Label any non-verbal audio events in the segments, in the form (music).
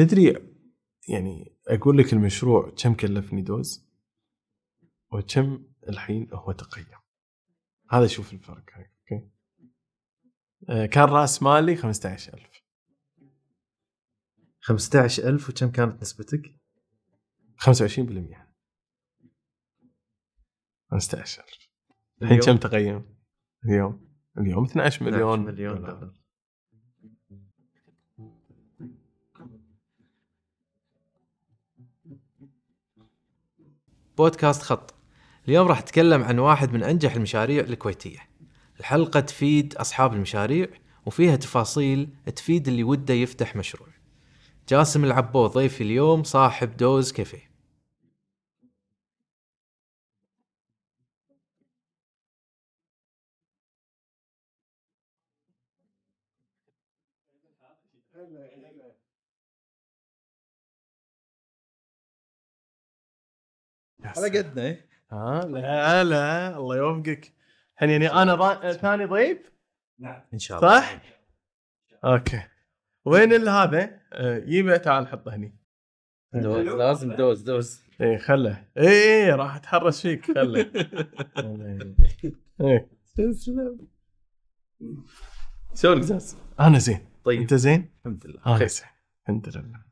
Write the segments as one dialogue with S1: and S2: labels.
S1: تدري يعني أقول لك المشروع كم كلفني دوز؟ وكم الحين هو تقيم. هذا شوف الفرق هاي okay؟ آه، كان رأس مالي 15000
S2: 15000 وكم كانت نسبتك؟
S1: 25% 15000 الحين كم تقيم؟ اليوم؟ اليوم 12 مليون.
S2: 12 مليون
S1: دولار.
S2: بودكاست خط. اليوم راح أتكلم عن واحد من أنجح المشاريع الكويتية. الحلقة تفيد أصحاب المشاريع وفيها تفاصيل تفيد اللي وده يفتح مشروع. جاسم العبو ضيفي اليوم صاحب دوز كافيه.
S3: على قدنا إيه؟
S1: ها لا لا الله يوفقك. الحين يعني أنا ضا... ثاني ضيف؟
S2: إن شاء الله.
S1: صح؟ أوكي. وين هذا؟ آه، يبا تعال حطه هني.
S2: دوز لازم دوز دوز.
S1: إيه خله. إيه إيه راح أتحرش فيك خله. تسلم (laughs) شلونك زاز؟ أنا زين.
S2: طيب.
S1: أنت زين؟
S2: الحمد لله.
S1: أنا
S2: خير.
S1: زين. الحمد لله.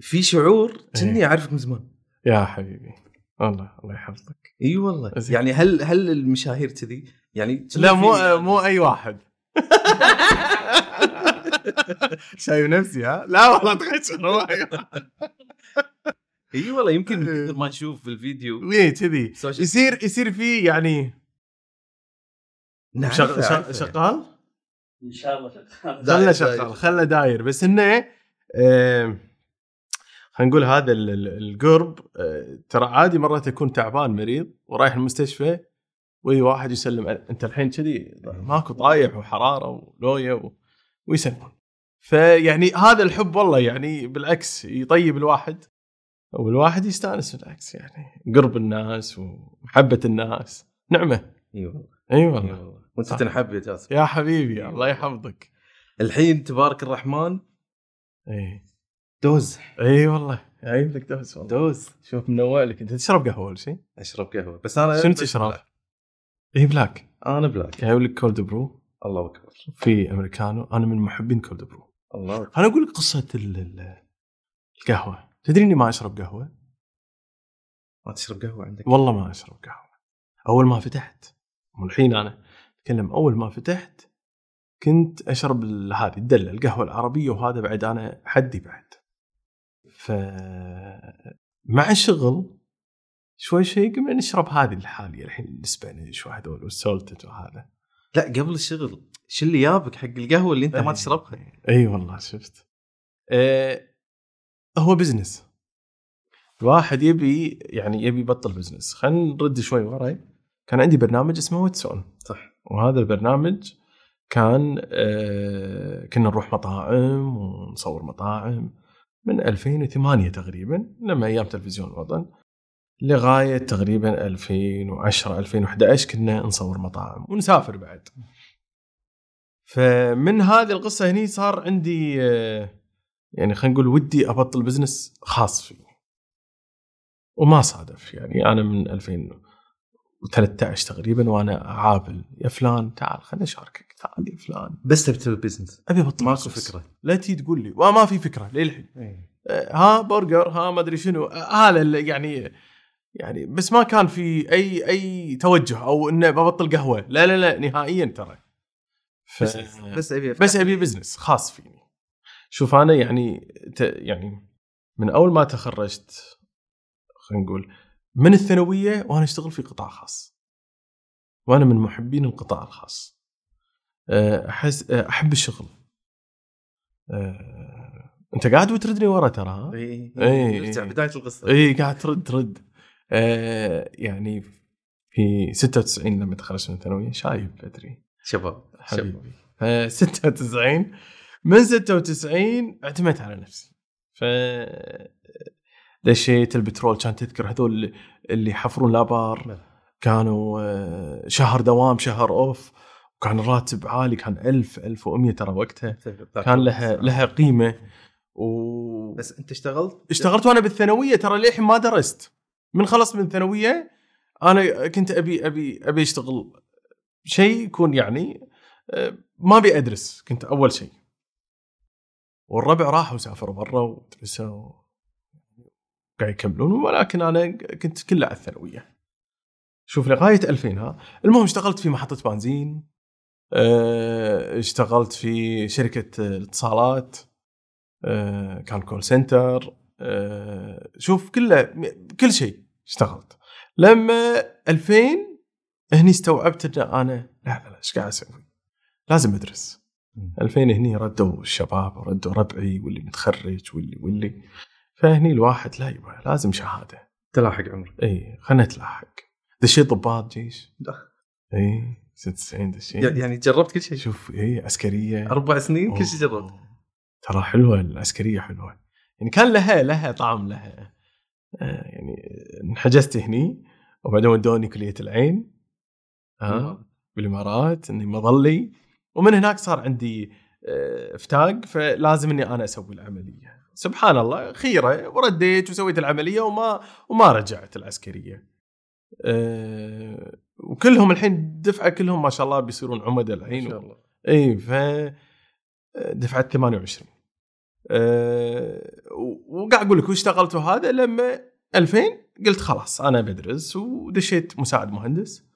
S2: في شعور كني
S1: إيه.
S2: أعرفك من زمان.
S1: يا حبيبي. والله الله يحفظك.
S2: إي والله.
S1: زين.
S2: يعني هل هل المشاهير كذي؟ يعني
S1: لا مو
S2: في-
S1: مو أي واحد. (laughs) شايف نفسي ها؟ لا والله مو أي واحد.
S2: إي والله يمكن كثر ما نشوف بالفيديو
S1: إيه كذي.
S2: social-
S1: يصير يصير في يعني
S2: نعرفه،
S1: شغ... شغ...
S2: أعرفه.
S1: شغال؟
S4: إن شاء الله شغال.
S1: خله
S2: داير-
S1: شغال. خله داير. بس إنه آه... خلينا نقول هذا ال- ال- القرب آه... ترى عادي مرات يكون تعبان مريض ورايح المستشفى وي واحد يسلم. أنت الحين كذي ماكو طايح وحرارة ولوية و... ويسلمون فيعني هذا الحب والله يعني بالعكس يطيب الواحد والواحد يستانس بالعكس يعني قرب الناس ومحبة الناس نعمة.
S2: إي والله. إي
S1: والله.
S2: وأنت تنحب يا جاسم.
S1: يا حبيبي الله يحفظك.
S2: الحين تبارك الرحمن
S1: إي.
S2: دوز.
S1: إي والله. جايب لك دوز والله.
S2: دوز.
S1: شوف منوع لك أنت تشرب قهوة اول شيء
S2: أشرب قهوة. بس أنا
S1: شنو تشرب؟ اي black.
S2: أنا black.
S1: جايب لك cold brew
S2: الله أكبر.
S1: في americano. أنا من محبين cold brew
S2: الله أكبر.
S1: أنا أقول لك قصة ال- ال- القهوة. تدري إني ما أشرب قهوة؟
S2: ما تشرب قهوة عندك؟
S1: والله ما أشرب قهوة. أول ما فتحت والحين أنا أتكلم أول ما فتحت كنت أشرب هذه الدلة القهوة العربية وهذا بعد أنا حدي بعد. ف مع الشغل شوي شوي قمنا نشرب هذه الحاليه الحين ال Spanish وهذول وال salted وهذا.
S2: لا قبل الشغل شو اللي جابك حق القهوة اللي أنت ما
S1: إيه.
S2: تشربها
S1: إي والله شفت. آه هو بزنس. الواحد يبي يعني يبي يبطل بزنس. خلينا نرد شوي وراي. كان عندي برنامج اسمه ويتسون.
S2: صح.
S1: وهذا البرنامج كان آه كنا نروح مطاعم ونصور مطاعم. من 2008 تقريبا لما أيام تلفزيون الوطن لغاية تقريبا 2010 2011 كنا نصور مطاعم ونسافر بعد. فمن هذه القصة هني صار عندي آه، يعني خلينا نقول ودي أبطل بزنس خاص فيني. وما صادف يعني أنا من 2013 تقريبا وأنا أقابل يا فلان تعال خليني اشاركك تعال يا فلان.
S2: بس تبي تسوي بزنس
S1: أبي ابطل
S2: ماكو. فكرة.
S1: لا تي تقول لي. وما في فكرة للحين. آه، ها برجر ها ما أدري شنو. آه، هذا يعني يعني بس ما كان في أي أي توجه أو إنه ببطل قهوة. لا لا لا نهائيا ترى. ف...
S2: بس بس أبي
S1: بس أبي بزنس خاص فيني. شوف أنا يعني ت... يعني من أول ما تخرجت خلينا نقول من الثانوية وأنا أشتغل في قطاع خاص. وأنا من محبين القطاع الخاص. احس أه، أحب الشغل. أه، أنت قاعد وتردني ورا ترى ها؟ إي.
S2: نرجع بداية القصة.
S1: إي قاعد ترد ترد. يعني في 96 لما تخرجت من الثانويه شايب بدري.
S2: شباب
S1: حبيبي. ف 96 من 96 اعتمدت على نفسي. ف دشيت البترول كان تذكر هذول اللي يحفرون لابار
S2: نعم.
S1: كانوا آه، شهر دوام شهر أوف. وكان الراتب عالي كان 1000 1100 ترى وقتها. كان لها لها قيمة. و
S2: بس أنت اشتغلت؟
S1: اشتغلت وأنا بالثانوية ترى للحين ما درست. من خلصت من الثانويه أنا كنت أبي أبي أبي أشتغل شيء يكون يعني آه، ما أبي أدرس. كنت أول شيء. والربع راحوا سافروا برا ودرسوا. قاعد يكملون. ولكن أنا كنت كله على الثانوية. شوف لغاية 2000 ها. المهم اشتغلت في محطة بنزين. اشتغلت في شركة الاتصالات آه، كان كول سنتر آه، شوف كله كل شيء اشتغلت. لما 2000 هني استوعبت ان أنا لا لا لا إيش قاعد أسوي؟ لازم أدرس. 2000 هني ردوا الشباب وردوا ربعي واللي متخرج واللي واللي. فهني الواحد لا يبغى لازم شهادة.
S2: تلاحق عمرك.
S1: اي خلنا نتلاحق. دشيت ضباط جيش. اي 96 دشيت
S2: يعني جربت كل شيء؟
S1: شوف اي عسكرية.
S2: أربع سنين كل شيء. جربت.
S1: ترى حلوة العسكرية حلوة. يعني كان لها لها طعم لها آه، يعني انحجزت هني وبعدين ودوني كلية العين ها بالإمارات إني مظلي ومن هناك صار عندي آه، افتاق فلازم إني أنا أسوي العملية. سبحان الله خيرة ورديت وسويت العملية وما وما رجعت العسكرية. أه وكلهم الحين دفعة كلهم ما شاء الله بيصيرون عمداء الحين.
S2: ما شاء الله.
S1: إي ف دفعة 28 أه وقاعد أقول لك واشتغلت هذا لما 2000 قلت خلاص أنا بدرس ودشيت مساعد مهندس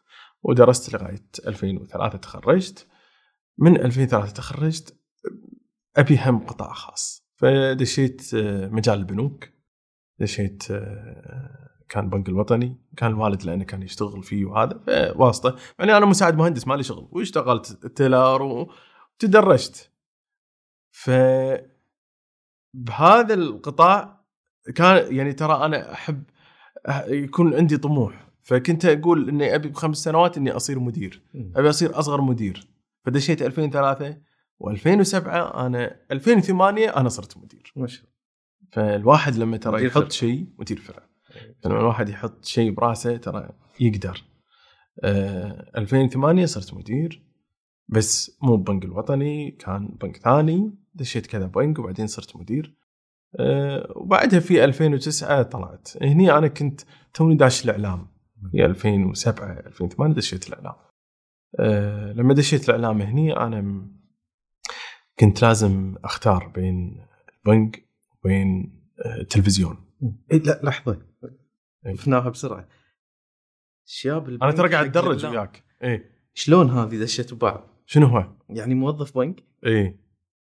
S1: ودرست لغاية 2003 تخرجت. من 2003 تخرجت أبي هم قطاع خاص. فدشيت آه، مجال البنوك دشيت آه، كان البنك الوطني كان الوالد لأنه كان يشتغل فيه وهذا فواسطة. يعني أنا مساعد مهندس مالي شغل. واشتغلت تيلر وتدرجت ف بهذا القطاع كان يعني ترى أنا أحب يكون عندي طموح. فكنت أقول إني أبي بخمس سنوات إني أصير مدير. أبي أصير أصغر مدير. فدشيت 2003 و2007 أنا 2008 أنا صرت مدير.
S2: ما شاء الله.
S1: فالواحد لما ترى يحط. شيء مدير فرع. لما الواحد يحط شيء براسه ترى يقدر. آه 2008 صرت مدير بس مو بنك الوطني كان بنك ثاني دشيت كذا بنك وبعدين صرت مدير. آه وبعدها في 2009 طلعت. هني أنا كنت توني داش الإعلام. في 2007 2008 دشيت الإعلام. آه لما دشيت الإعلام هني أنا كنت لازم أختار بين البنك وبين آه، التلفزيون.
S2: إيه لا لحظة.
S1: إيه.
S2: شفناها بسرعة. شياب أنا
S1: ترى قاعد
S2: الإعلام.
S1: وياك. إيه.
S2: شلون هذه دشت ببعض؟
S1: شنو هو؟
S2: يعني موظف بنك.
S1: إيه.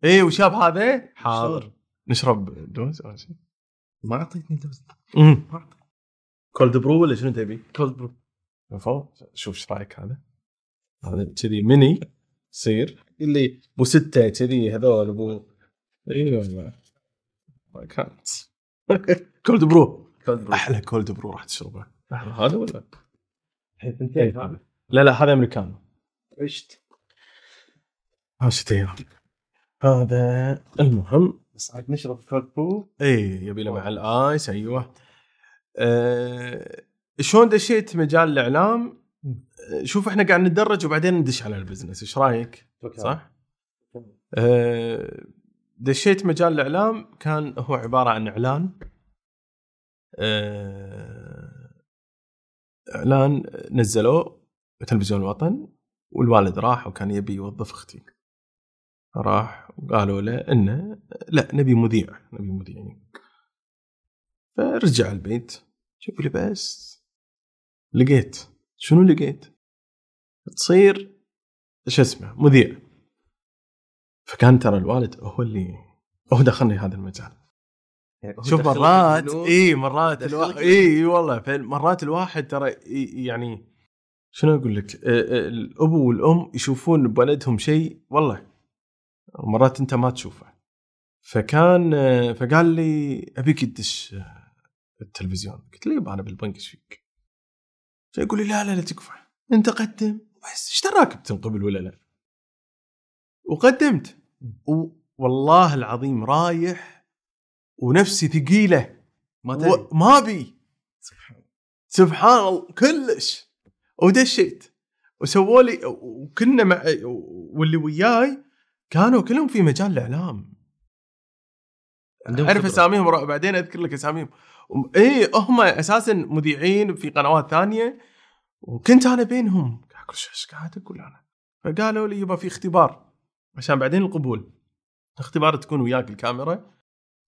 S1: إيه وشاب هذا؟ حاضر. نشرب دوز ولا شيء.
S2: ما أعطيتني دوز. ما أعطيتني.
S1: cold brew ولا شنو تبي؟
S2: cold
S1: brew. شوف إيش رأيك هذا؟ هذا كذي ميني يصير. اللي أبو ستة كذي هذول أبو. أيوه ما كانت cold brew.
S2: cold brew.
S1: أحلى cold brew راح تشربه. لحظة، هذا ولا؟
S2: الحين
S1: إيه،
S2: ثنتين
S1: هذا. لا لا هذا americano.
S2: عشت.
S1: هاشتين هذا المهم.
S2: بس عاد نشرب cold brew.
S1: اي يبي له مع ال ice أيوه. أه شلون دشيت مجال الإعلام؟ آه، شوف إحنا قاعد ندرج وبعدين ندش على ال business. إيش رأيك؟ صح؟ أه دشيت مجال الإعلام كان هو عبارة عن إعلان. اعلان نزلوه تلفزيون الوطن والوالد راح وكان يبي يوظف أختي. راح وقالوا له إنه لا نبي مذيع نبي مذيعين فرجع البيت شوف لي بس. لقيت. شنو لقيت؟ تصير شو اسمه مذيع. فكان ترى الوالد هو اللي هو دخلني هذا المجال. شوف
S2: دخلك
S1: مرات. إي مرات الواحد. إي والله مرات الواحد ترى يعني شنو أقول لك الابو والأم يشوفون بولدهم شيء والله مرات أنت ما تشوفه فكان فقال لي أبيك تدش التلفزيون قلت له يبا أنا بالبنك إيش فيك؟ فيقول لي لا لا لا تكفى أنت قدم بس إيش دراك بتنقبل ولا لا؟ وقدمت والله العظيم رايح ونفسي ثقيلة.
S2: ما
S1: و-
S2: تدري.
S1: ما بي سبحان الله. كلش. ودشيت وسووا لي وكنا مع واللي وياي كانوا كلهم في مجال
S2: الإعلام.
S1: أعرف. أساميهم بعدين أذكر لك أساميهم. اي هم أساسا مذيعين في قنوات ثانية. وكنت أنا بينهم. أقول "شو- إيش قاعد أقول أنا؟ فقالوا لي يبا في اختبار. عشان بعدين القبول. اختبار تكون وياك الكاميرا.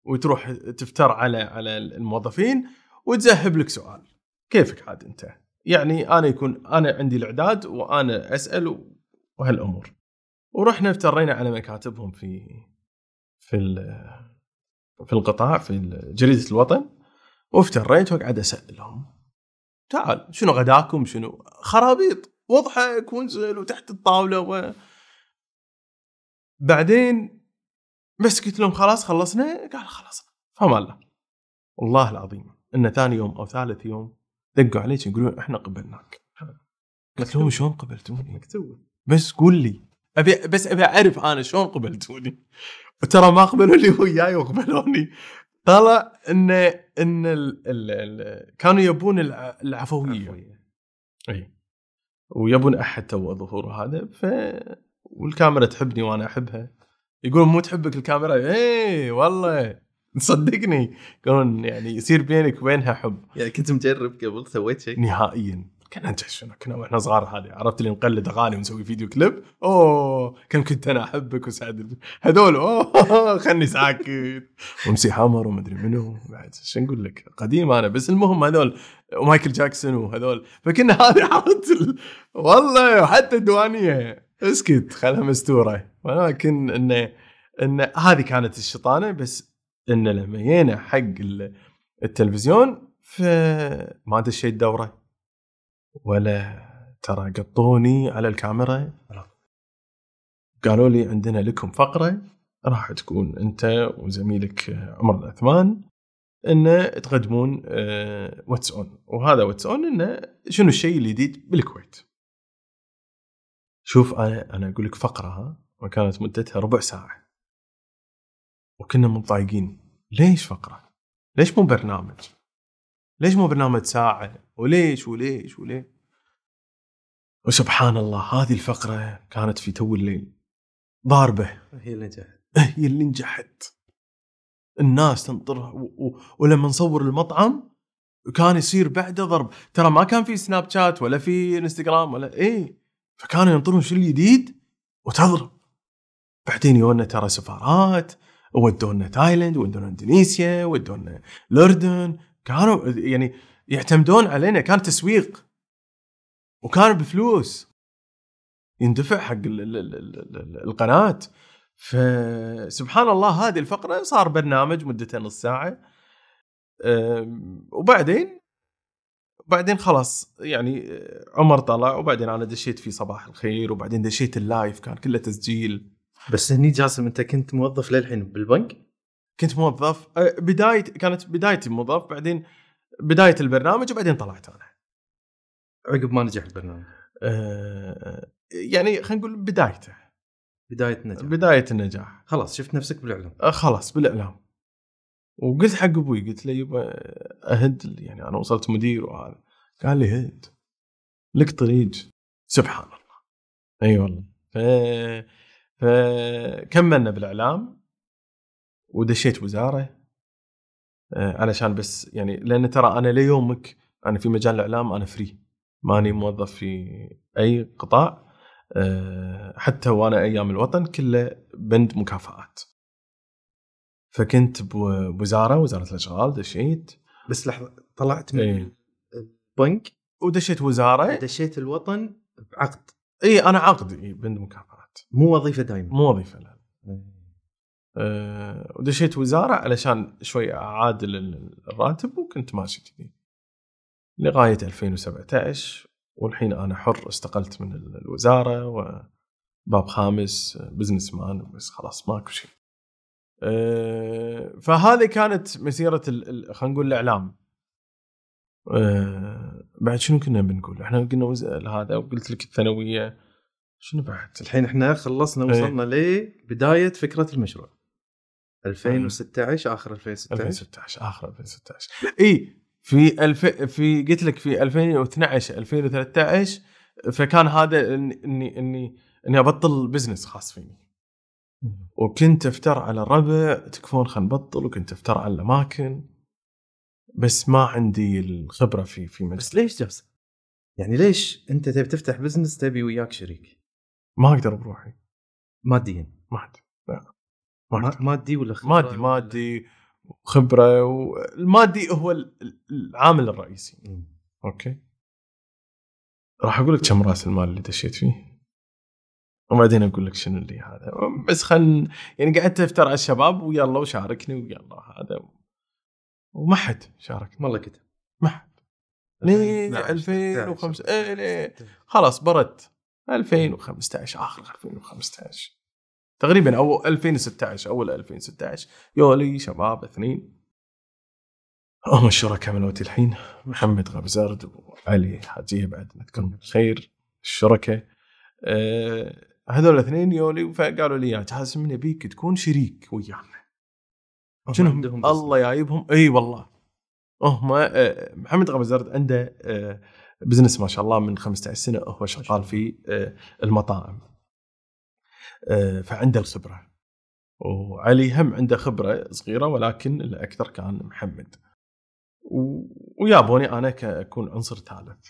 S1: وتروح تفتر على على الموظفين وتذهب لك سؤال. كيفك عاد أنت؟ يعني أنا يكون أنا عندي الإعداد وأنا أسأل وهالأمور. ورحنا افترينا على مكاتبهم في في في القطاع في جريدة الوطن. وافتريت واقعد اسالهم تعال شنو غداكم؟ شنو؟ خرابيط. واضحك وانزل وتحت الطاولة و. بعدين بس قلت لهم خلاص خلصنا. قال خلصنا فما الله والله العظيم إن ثاني يوم أو ثالث يوم دقوا علي يقولون إحنا قبلناك. قلت لهم شلون قبلتوني؟
S2: مكتوب
S1: بس قول لي. أبي بس أبي أعرف أنا شلون قبلتوني. ترى ما قبلوا لي وياي وقبلوني. طلع إن إن ال ال ال كانوا يبون الع- العفوية. إي. ويبون أحد تو ظهور هذا ف والكاميرا تحبني وأنا أحبها. يقولون مو تحبك الكاميرا؟ اي والله. صدقني. يقولون يعني يصير بينك وبينها حب.
S2: يعني كنت مجرب قبل سويت شيء؟
S1: نهائيا. كنا شنو؟ كنا وإحنا صغار هذه. عرفت اللي نقلد أغاني ونسوي فيديو كليب؟ أوه كم كنت أنا أحبك وسعد هذول. أوه (laughs) خلني ساكت. ومسي حمر ومدري منو. بعد شو نقول لك؟ قديم أنا. بس المهم هذول ومايكل جاكسون وهذول. فكنا هذه (laughs) عرفت ال... والله حتى الديوانية. اسكت خلها مستورة. ولكن إنه إن هذه كانت الشطانه بس إن لما جينا حق ال- التلفزيون فما دشيت دوره ولا ترى قطوني على الكاميرا. قالوا لي عندنا لكم فقرة راح تكون أنت وزميلك عمر العثمان إن تقدمون what's on وهذا what's on إنه شنو الشيء الجديد بالكويت. شوف أنا أنا أقول لك فقرة ها وكانت مدتها ربع ساعة وكنا متضايقين ليش فقرة؟ ليش مو برنامج؟ ليش مو برنامج ساعة؟ وليش وليش وليش؟ وسبحان الله هذه الفقرة كانت في تو الليل ضاربه
S2: هي اللي نجحت (laughs)
S1: هي اللي نجحت الناس تنطرها و... و... ولما نصور المطعم كان يصير بعده ضرب ترى ما كان في سناب شات ولا في انستغرام ولا إيه فكانوا ينطرون شو الجديد وتضرب. بعدين يونا ترى سفارات ودونا تايلاند ودونا اندونيسيا ودونا الاردن كانوا يعني يعتمدون علينا كان تسويق. وكان بفلوس. يندفع حق ال- ال- ال- ال- ال- القناة. فسبحان الله هذه الفقرة صار برنامج مدته نص ساعة. وبعدين بعدين خلاص يعني أه، عمر طلع وبعدين أنا دشيت في صباح الخير وبعدين دشيت ال live كان كله تسجيل.
S2: بس هني جاسم أنت كنت موظف للحين بالبنك؟
S1: كنت موظف أه، بدايه كانت بدايتي موظف بعدين بداية البرنامج وبعدين طلعت أنا.
S2: عقب ما نجح البرنامج.
S1: أه، يعني خلينا نقول بدايته.
S2: بداية نجاح.
S1: بداية النجاح.
S2: خلاص شفت نفسك بالإعلام.
S1: أه، خلاص بالإعلام. وقلت حق أبوي قلت له يبا أهد يعني أنا وصلت مدير وهذا. قال لي هد. لك طريق سبحان الله. أي والله. ف... فكملنا بالإعلام. ودشيت وزارة. آه، علشان بس يعني لأن ترى أنا ليومك أنا في مجال الإعلام أنا free ماني موظف في أي قطاع. آه، حتى وأنا أيام الوطن كله بند مكافآت. فكنت بو- بوزارة وزارة الأشغال دشيت.
S2: بس لحظة طلعت من
S1: إيه.
S2: البنك
S1: ودشيت وزارة.
S2: دشيت الوطن بعقد.
S1: اي أنا عقد إي بند مكافآت.
S2: مو وظيفة دائمه
S1: مو وظيفة لا. أه ودشيت وزارة علشان شوي اعادل ال- الراتب وكنت ماشي كذي. لغاية 2017 والحين أنا حر استقلت من ال- الوزارة وباب خامس businessman بس خلاص ماكو شيء. أه فهذه كانت مسيرة خلينا نقول الإعلام. أه بعد شنو كنا بنقول؟ إحنا قلنا وز... هذا وقلت لك الثانوية شنو بعد؟
S2: الحين إحنا خلصنا
S1: إيه.
S2: وصلنا لبدايه فكرة المشروع 2016 آخر 2016
S1: 2016 آخر 2016 إي في ألف... في قلت لك في 2012 2013 فكان هذا إني إني إني أبطل business خاص فيني وكنت أفتر على الربع تكفون خل نبطل وكنت أفتر على الأماكن. بس ما عندي الخبرة في في
S2: بس
S1: مجلس
S2: ليش جاسم؟ يعني ليش أنت تبي تفتح بزنس تبي وياك شريك؟
S1: ما أقدر بروحي.
S2: ماديا.
S1: ما لا. أقدر.
S2: مادي ولا خبرة
S1: مادي مادي وخبرة والمادي هو ال- العامل الرئيسي.
S2: مم.
S1: أوكي. راح أقول لك كم رأس المال اللي دشيت فيه؟ وبعدين أقول لك شنو اللي هذا. بس خل يعني قعدت أفتر على الشباب ويلا وشاركني ويلا هذا. وما حد شاركني.
S2: والله كتب.
S1: ما حد.
S2: 12,
S1: 2005 إيه ليه؟
S2: 16.
S1: خلاص بردت 2015 آخر 2015 تقريبا أو 2016 أول 2016 يولي شباب اثنين. هم الشركاء ملوتي الحين. محمد غبزرد وعلي حاجية بعد نذكرهم بالخير الشركاء. أه هذول الاثنين يولي فقالوا لي يا جاسم نبيك تكون شريك ويانا. شنو؟
S2: عندهم
S1: الله جايبهم إي والله. هم آه، محمد غبزرد عنده آه، بزنس ما شاء الله من 15 سنة هو شغال في آه، المطاعم. آه، فعنده الخبرة. وعلي هم عنده خبرة صغيرة ولكن الأكثر كان محمد. ويابوني أنا كأكون عنصر ثالث.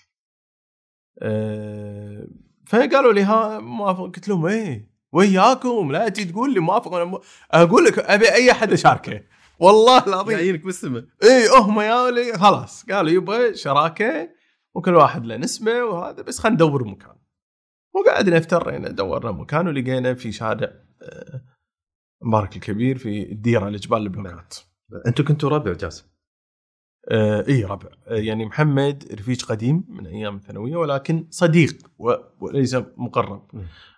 S1: آه، فقالوا لي ها موافق؟ قلت لهم إيه وياكم لا تجي تقول لي موافق أنا مو- أقول لك أبي أي أحد اشاركه والله العظيم.
S2: جايينك بالسماء.
S1: إي هم يا لي خلاص قالوا يبغى شراكة وكل واحد له نسبة وهذا بس خلينا ندور مكان. وقعدنا افترينا دورنا مكان ولقينا في شارع آه، مبارك الكبير في الديرة الجبال البيوكات
S2: أنتم كنتوا ربع جاسم؟
S1: آه اي ربع آه يعني محمد رفيق قديم من أيام الثانوية ولكن صديق وليس مقرب.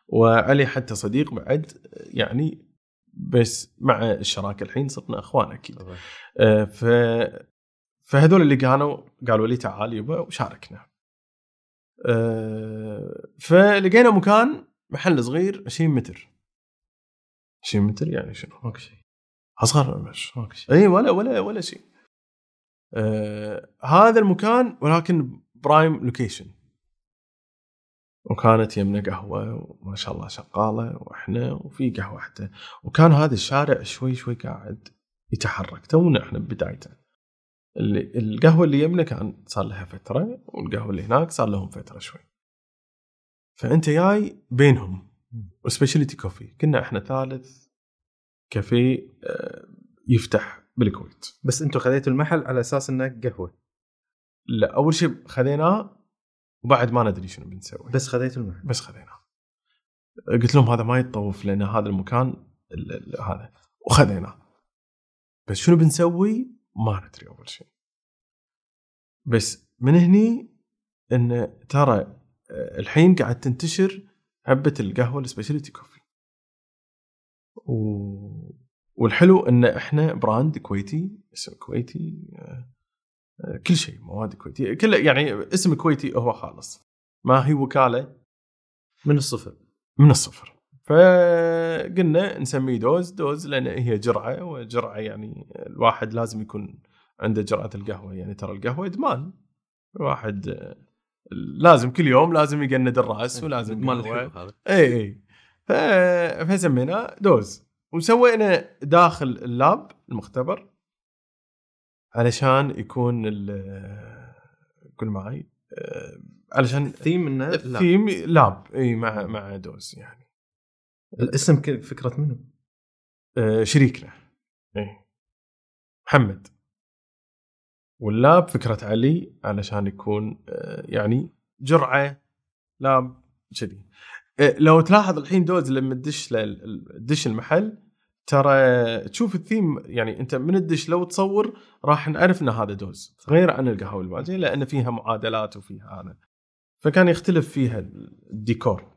S1: وعلي حتى صديق بعد يعني بس مع الشراكة الحين صرنا أخوان أكيد. آه، ف فهذول اللي كانوا قالوا لي تعال يبا وشاركنا. آه، فلقينا مكان محل صغير 20 متر. 20 متر يعني شنو؟
S2: ماكو شيء.
S1: أصغر مش؟
S2: ماكو شيء.
S1: اي ولا ولا ولا شيء. آه هذا المكان ولكن prime location. وكانت يمنا قهوة وما شاء الله شغالة وإحنا وفي قهوة حتى. وكان هذا الشارع شوي شوي قاعد يتحرك. تونا إحنا ببدايته اللي القهوة اللي يمنا كان صار لها فترة والقهوة اللي هناك صار لهم فترة شوي. فأنت جاي بينهم. وسبيشاليتي كوفي كنا إحنا ثالث كافيه آه، يفتح بالكويت.
S2: بس أنتم خذيتوا المحل على أساس إنه قهوة.
S1: لا أول شيء خذيناه وبعد ما ندري شنو بنسوي.
S2: بس خذيتوا المحل.
S1: بس خذيناه. قلت لهم هذا ما يتطوف لأن هذا المكان ال- ال- هذا. وخذيناه. بس شنو بنسوي؟ ما ندري أول شيء. بس من هني إن ترى آه، الحين قاعد تنتشر حبة القهوة ال specialty coffee و... والحلو إن إحنا brand كويتي اسم كويتي آه، كل شيء مواد كويتية كله يعني اسم كويتي هو خالص. ما هي وكالة
S2: من الصفر.
S1: من الصفر. فقلنا نسميه دوز dose لأن هي جرعة وجرعة يعني الواحد لازم يكون عنده جرعة القهوة. يعني ترى القهوة إدمان. الواحد لازم كل يوم لازم يقند الرأس ولازم
S2: مال
S1: قهوة.
S2: الحلو هذا.
S1: اي اي. فسميناه دوز. وسوينا داخل ال lab المختبر علشان يكون ال قول معي آه، علشان
S2: الثيم انه. ال
S1: theme lab إي مع مع دوز يعني.
S2: الاسم فكرة منه.
S1: آه، شريكنا. إي. محمد. وال lab فكرة علي علشان يكون آه، يعني جرعة lab كذي. لو تلاحظ الحين دوز لما تدش تدش المحل ترى تشوف الثيم يعني أنت من الدش لو تصور راح نعرف إن هذا دوز غير عن القهوه الباجيه لأن فيها معادلات وفيها هذا. فكان يختلف فيها الديكور.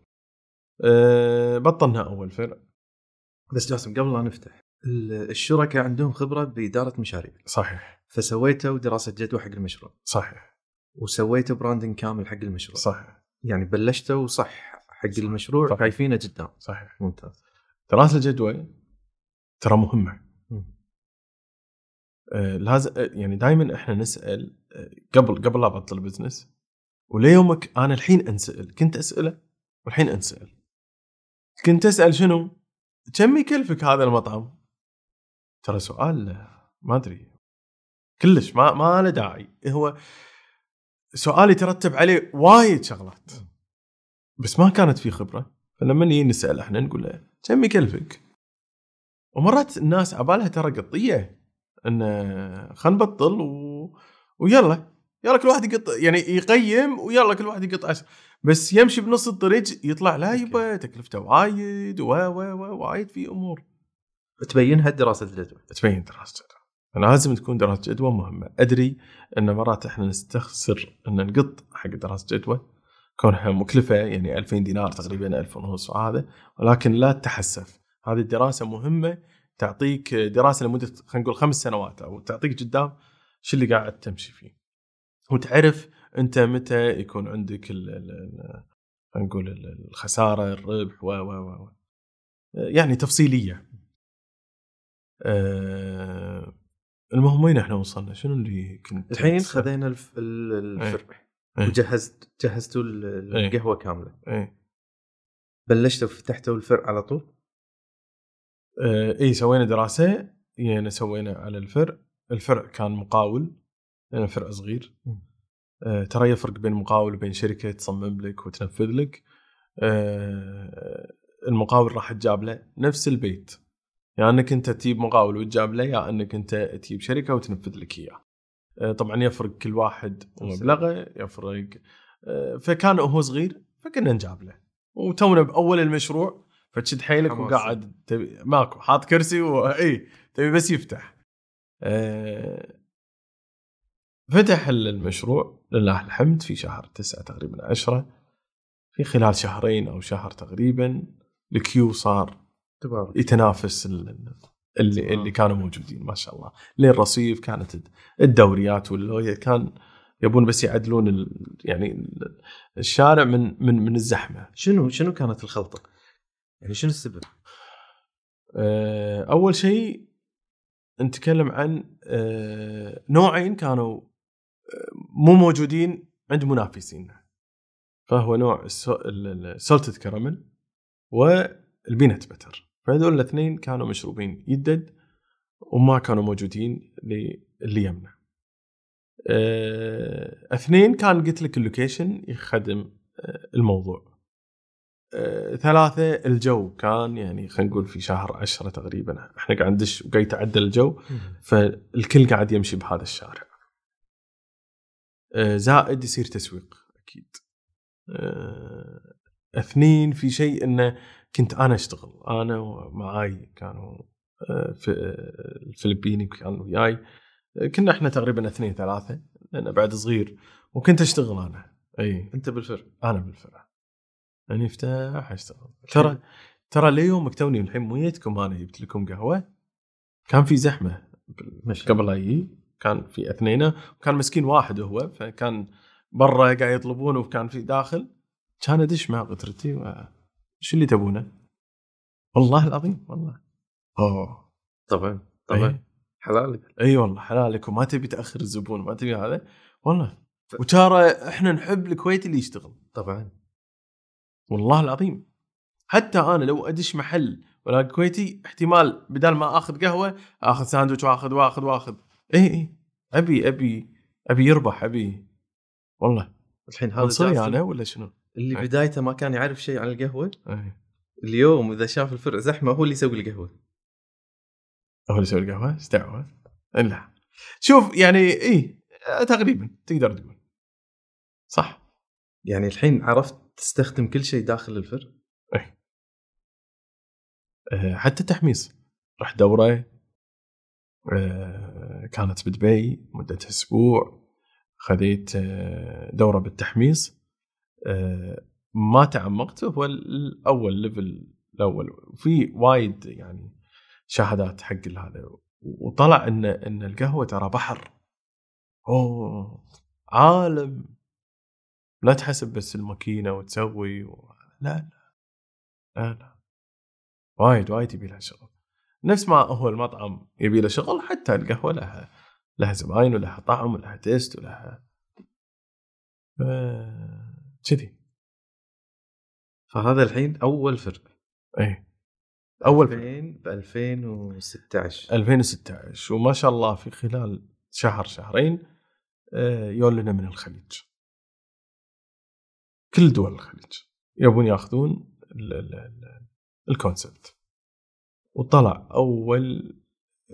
S1: أه بطلنا أول فرع.
S2: بس جاسم قبل لا نفتح ال- الشركاء عندهم خبرة بإدارة مشاريع.
S1: صحيح.
S2: فسويتوا دراسة جدوى حق المشروع.
S1: صحيح.
S2: وسويتوا branding كامل حق المشروع.
S1: صحيح.
S2: يعني بلشتوا صح حق
S1: صح.
S2: المشروع
S1: صح.
S2: شايفينه قدام
S1: صحيح
S2: ممتاز
S1: دراسه الجدوى ترى مهمه. آه، لازم آه، يعني دائما إحنا نسأل آه، قبل قبل لا أبطل بزنس وليومك أنا الحين أنسأل كنت أسأله والحين أنسأل كنت أسأل شنو؟ كم يكلفك هذا المطعم؟ ترى سؤال ما أدري كلش ما ما له داعي هو سؤال يترتب عليه وايد شغلات بس ما كانت في خبرة. فلما نيجي نسأل إحنا نقول له كم يكلفك؟ ومرات الناس عبالها ترى قطية إن خلينا نبطل و... ويلا يلا كل واحد يقط يعني يقيم ويلا كل واحد يقط عشر. بس يمشي بنص الطريق يطلع لا يبا تكلفته وايد و و و وايد في أمور.
S2: تبينها دراسه الجدوى.
S1: تبين دراسة جدوى لازم تكون دراسة جدوى مهمة. أدري إن مرات إحنا نستخسر إن نقط حق دراسة جدوى. كونها مكلفة يعني 2000 دينار تقريبا 1000 ونص وهذا ولكن لا تتحسف هذه الدراسة مهمة تعطيك دراسة لمدة خلينا نقول خمس سنوات أو تعطيك قدام شو اللي قاعد تمشي فيه. وتعرف أنت متى يكون عندك خلينا نقول ال- الخسارة الربح و و و. يعني تفصيلية. آه، المهم وين إحنا وصلنا؟ شنو اللي كنت
S2: الحين خذينا الف... ال-
S1: إيه.
S2: وجهزت جهزتوا
S1: إيه.
S2: القهوة كاملة.
S1: إيه.
S2: بلشتوا فتحتوا الفرع على طول؟
S1: آه، اي سوينا دراسة يعني سوينا على الفرع. الفرع كان مقاول لأن الفرع صغير.
S2: مم.
S1: آه، ترى يفرق بين مقاول وبين شركة تصمم لك وتنفذ لك. آه، المقاول راح تجاب له نفس البيت. يا يعني إنك أنت تجيب مقاول وتجاب له يا إنك أنت تجيب شركة وتنفذ لك إياه. طبعا يفرق كل واحد ومبلغه يفرق آه، فكان هو صغير فكنا نجاب له. وتونا بأول المشروع فتشد حيلك. وقاعد تبي ماكو حاط كرسي واي تبي بس يفتح. آه، فتح المشروع لله الحمد في شهر تسعة تقريبا عشرة. في خلال شهرين أو شهر تقريبا ال queue صار
S2: تبارك.
S1: يتنافس اللي
S2: تمام.
S1: اللي كانوا موجودين ما شاء الله لين رصيف كانت الدوريات واللوية كان يبون بس يعدلون ال يعني ال- الشارع من من من الزحمة
S2: شنو شنو كانت الخلطة؟ يعني شنو السبب؟
S1: آه، أول شيء نتكلم عن آه، نوعين كانوا آه، مو موجودين عند منافسينا فهو نوع السولتد كراميل وال peanut butter فهذول الاثنين كانوا مشروبين يدد وما كانوا موجودين اللي يمنا آه، اثنين كان قلت لك ال location يخدم آه، الموضوع. آه، ثلاثة الجو كان يعني خلينا نقول في شهر عشرة تقريبا. إحنا قاعد ندش وقاعد يتعدل الجو فالكل قاعد يمشي بهذا الشارع. زائد يصير تسويق أكيد. اثنين في شيء إنه كنت أنا أشتغل أنا ومعاي كانوا آه، في آه، الفلبيني كانوا وياي آه، كنا إحنا تقريبا اثنين ثلاثة لأن بعد صغير وكنت أشتغل أنا إي
S2: أنت بالفرع
S1: أنا بالفرع يعني افتح أشتغل ترى ترى ليومك توني الحين مو جيتكم أنا جبت لكم قهوة كان في زحمة
S2: ماشي.
S1: قبل يجي كان في اثنين وكان مسكين واحد هو فكان برا قاعد يطلبونه وكان في داخل كان أدش مع قطرتي. شو اللي تبونه؟ والله العظيم والله. أوه.
S2: طبعا طبعا.
S1: اي
S2: حلالك.
S1: إي والله حلالك. وما تبي تأخر الزبون ما تبي هذا. والله. وترى إحنا نحب الكويت اللي يشتغل.
S2: طبعا.
S1: والله العظيم. حتى أنا لو أدش محل ولا كويتي احتمال بدل ما آخذ قهوة آخذ ساندويتش وآخذ وآخذ وآخذ. إي إي. أبي أبي أبي يربح أبي. والله.
S2: الحين هذا
S1: عنصري أنا ولا شنو؟
S2: اللي. بدايته ما كان يعرف شيء عن القهوة
S1: أي.
S2: اليوم إذا شاف الفرع زحمة هو اللي يسوي القهوة.
S1: هو اللي يسوي القهوة؟ إيش دعوه؟ لا. شوف يعني اي تقريبا تقدر تقول. صح.
S2: يعني الحين عرفت تستخدم كل شيء داخل الفرع؟
S1: أه، حتى التحميص. رحت دورة أه، كانت بدبي مدتها أسبوع خذيت أه، دورة بالتحميص. ما تعمقت هو الأول ليفل الأول. وفي وايد يعني شهادات حق هذا وطلع إن إن القهوة ترى بحر. أوه عالم. لا تحسب بس الماكينة وتسوي و... لا لا لا وايد وايد يبي لها شغل. نفس ما هو المطعم يبي له شغل حتى القهوة لها لها زباين ولها طعم ولها taste ولها ف- كذي
S2: فهذا الحين أول فرع
S1: اي أول
S2: 2000 ب 2016
S1: 2016 وما شاء الله في خلال شهر شهرين آه، يون لنا من الخليج. كل دول الخليج يبون ياخذون ال- ال- ال- ال concept وطلع أول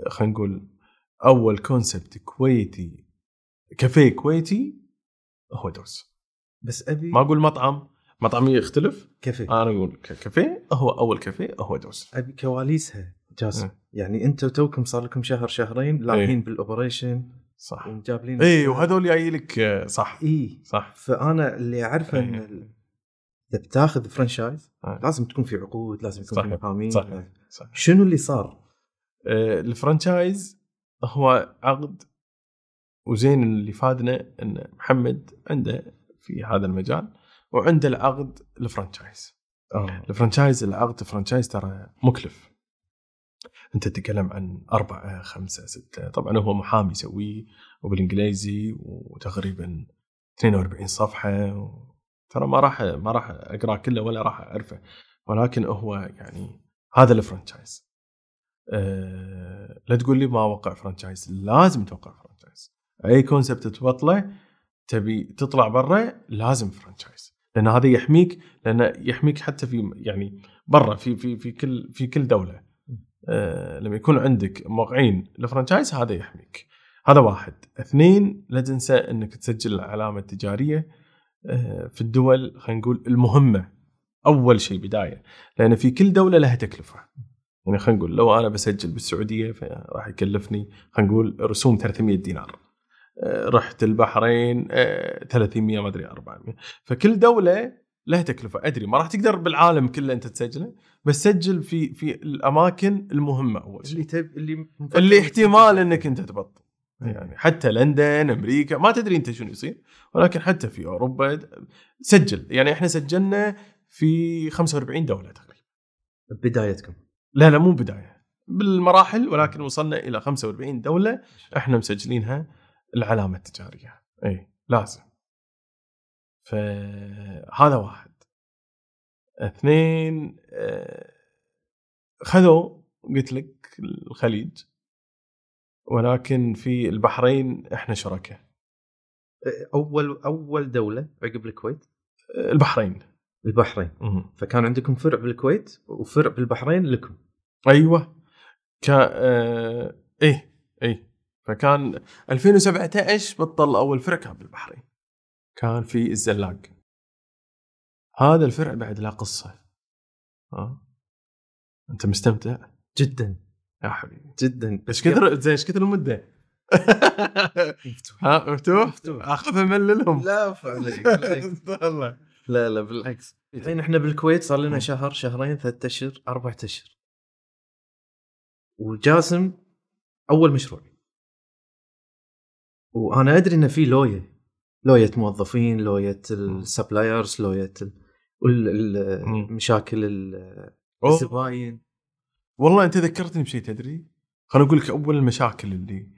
S1: خلينا نقول أول concept كويتي كافيه كويتي هو دوز.
S2: بس أبي
S1: ما أقول مطعم. مطعم يختلف.
S2: كيف
S1: أنا أقول كافيه. هو أول كافيه هو دوز
S2: أبي كواليسها جاسم.
S1: إيه.
S2: يعني أنتم توكم صار لكم شهر شهرين لاهين بال operation
S1: صح.
S2: وجابلين
S1: اي وهذول جاي لك آه، صح.
S2: اي
S1: صح.
S2: فأنا اللي اعرفه إن
S1: إيه.
S2: ال- إذا بتاخذ franchise
S1: آه.
S2: لازم تكون في عقود لازم يكون في
S1: صحيح.
S2: محامين.
S1: صحيح. صح
S2: شنو اللي صار؟
S1: آه، ال franchise هو عقد وزين اللي فادنا إن محمد عنده في هذا المجال وعنده العقد ال
S2: franchise.
S1: آه. ال franchise العقد ال franchise ترى مكلف. أنت تتكلم عن أربعة خمسة ستة طبعا هو محامي يسويه وبالإنجليزي وتقريبا 42 صفحة و... ترى ما راح ما راح اقراه كله ولا راح أعرفه. ولكن هو يعني هذا ال franchise. أه لا تقول لي ما وقع franchise لازم توقع franchise أي concept تبطله تبي تطلع برا لازم franchise لأن هذا يحميك لأن يحميك حتى في يعني برا في في في كل في كل دولة. أه لما يكون عندك موقعين ل franchise هذا يحميك. هذا واحد. اثنين لا تنسى إنك تسجل العلامة التجارية أه في الدول خلينا نقول المهمة. أول شيء بداية. لأن في كل دولة لها تكلفة. يعني خلينا نقول لو أنا بسجل بالسعودية فراح يكلفني خلينا نقول رسوم 300 دينار. آه، رحت البحرين آه، 300 ما أدري 400 فكل دولة لها تكلفة. أدري ما راح تقدر بالعالم كله أنت تسجله بس سجل في في الأماكن المهمة أول شيء.
S2: اللي تب اللي
S1: اللي احتمال إنك أنت تبطل. يعني حتى لندن أمريكا ما تدري أنت شنو يصير ولكن حتى في أوروبا سجل. يعني إحنا سجلنا في 45 دولة تقريبا.
S2: بدايتكم.
S1: لا لا مو بداية. بالمراحل ولكن وصلنا إلى 45 دولة إحنا مسجلينها. العلامة التجارية. إي. لازم. فهذا واحد. اثنين آه، خذوا قلت لك الخليج. ولكن في البحرين إحنا شركاء.
S2: أول أول دولة عقب الكويت؟
S1: آه، البحرين.
S2: البحرين.
S1: مم.
S2: فكان عندكم فرع بالكويت وفرع بالبحرين لكم؟
S1: أيوه. كا آه إيه إيه. فكان 2017 بطل أول فرع كان بالبحرين. كان في الزلاق. هذا الفرع بعد له قصة. ها؟ أنت مستمتع؟
S2: جدا.
S1: يا حبيبي.
S2: جدا.
S1: إيش كثر زين إيش كثر المدة؟ ها مفتوح؟
S2: مفتوح.
S1: اخاف امللهم
S2: لا. (laughs)
S1: والله.
S2: لا لا بالعكس. الحين إحنا بالكويت صار لنا شهر شهرين ثلاثة أشهر أربع أشهر. وجاسم أول مشروع. وأنا أدري انه في لوية لوية موظفين لوية السبلايرز
S1: لوية.
S2: المشاكل. الزباين
S1: والله أنت ذكرتني بشيء تدري؟ خليني أقول لك أول المشاكل اللي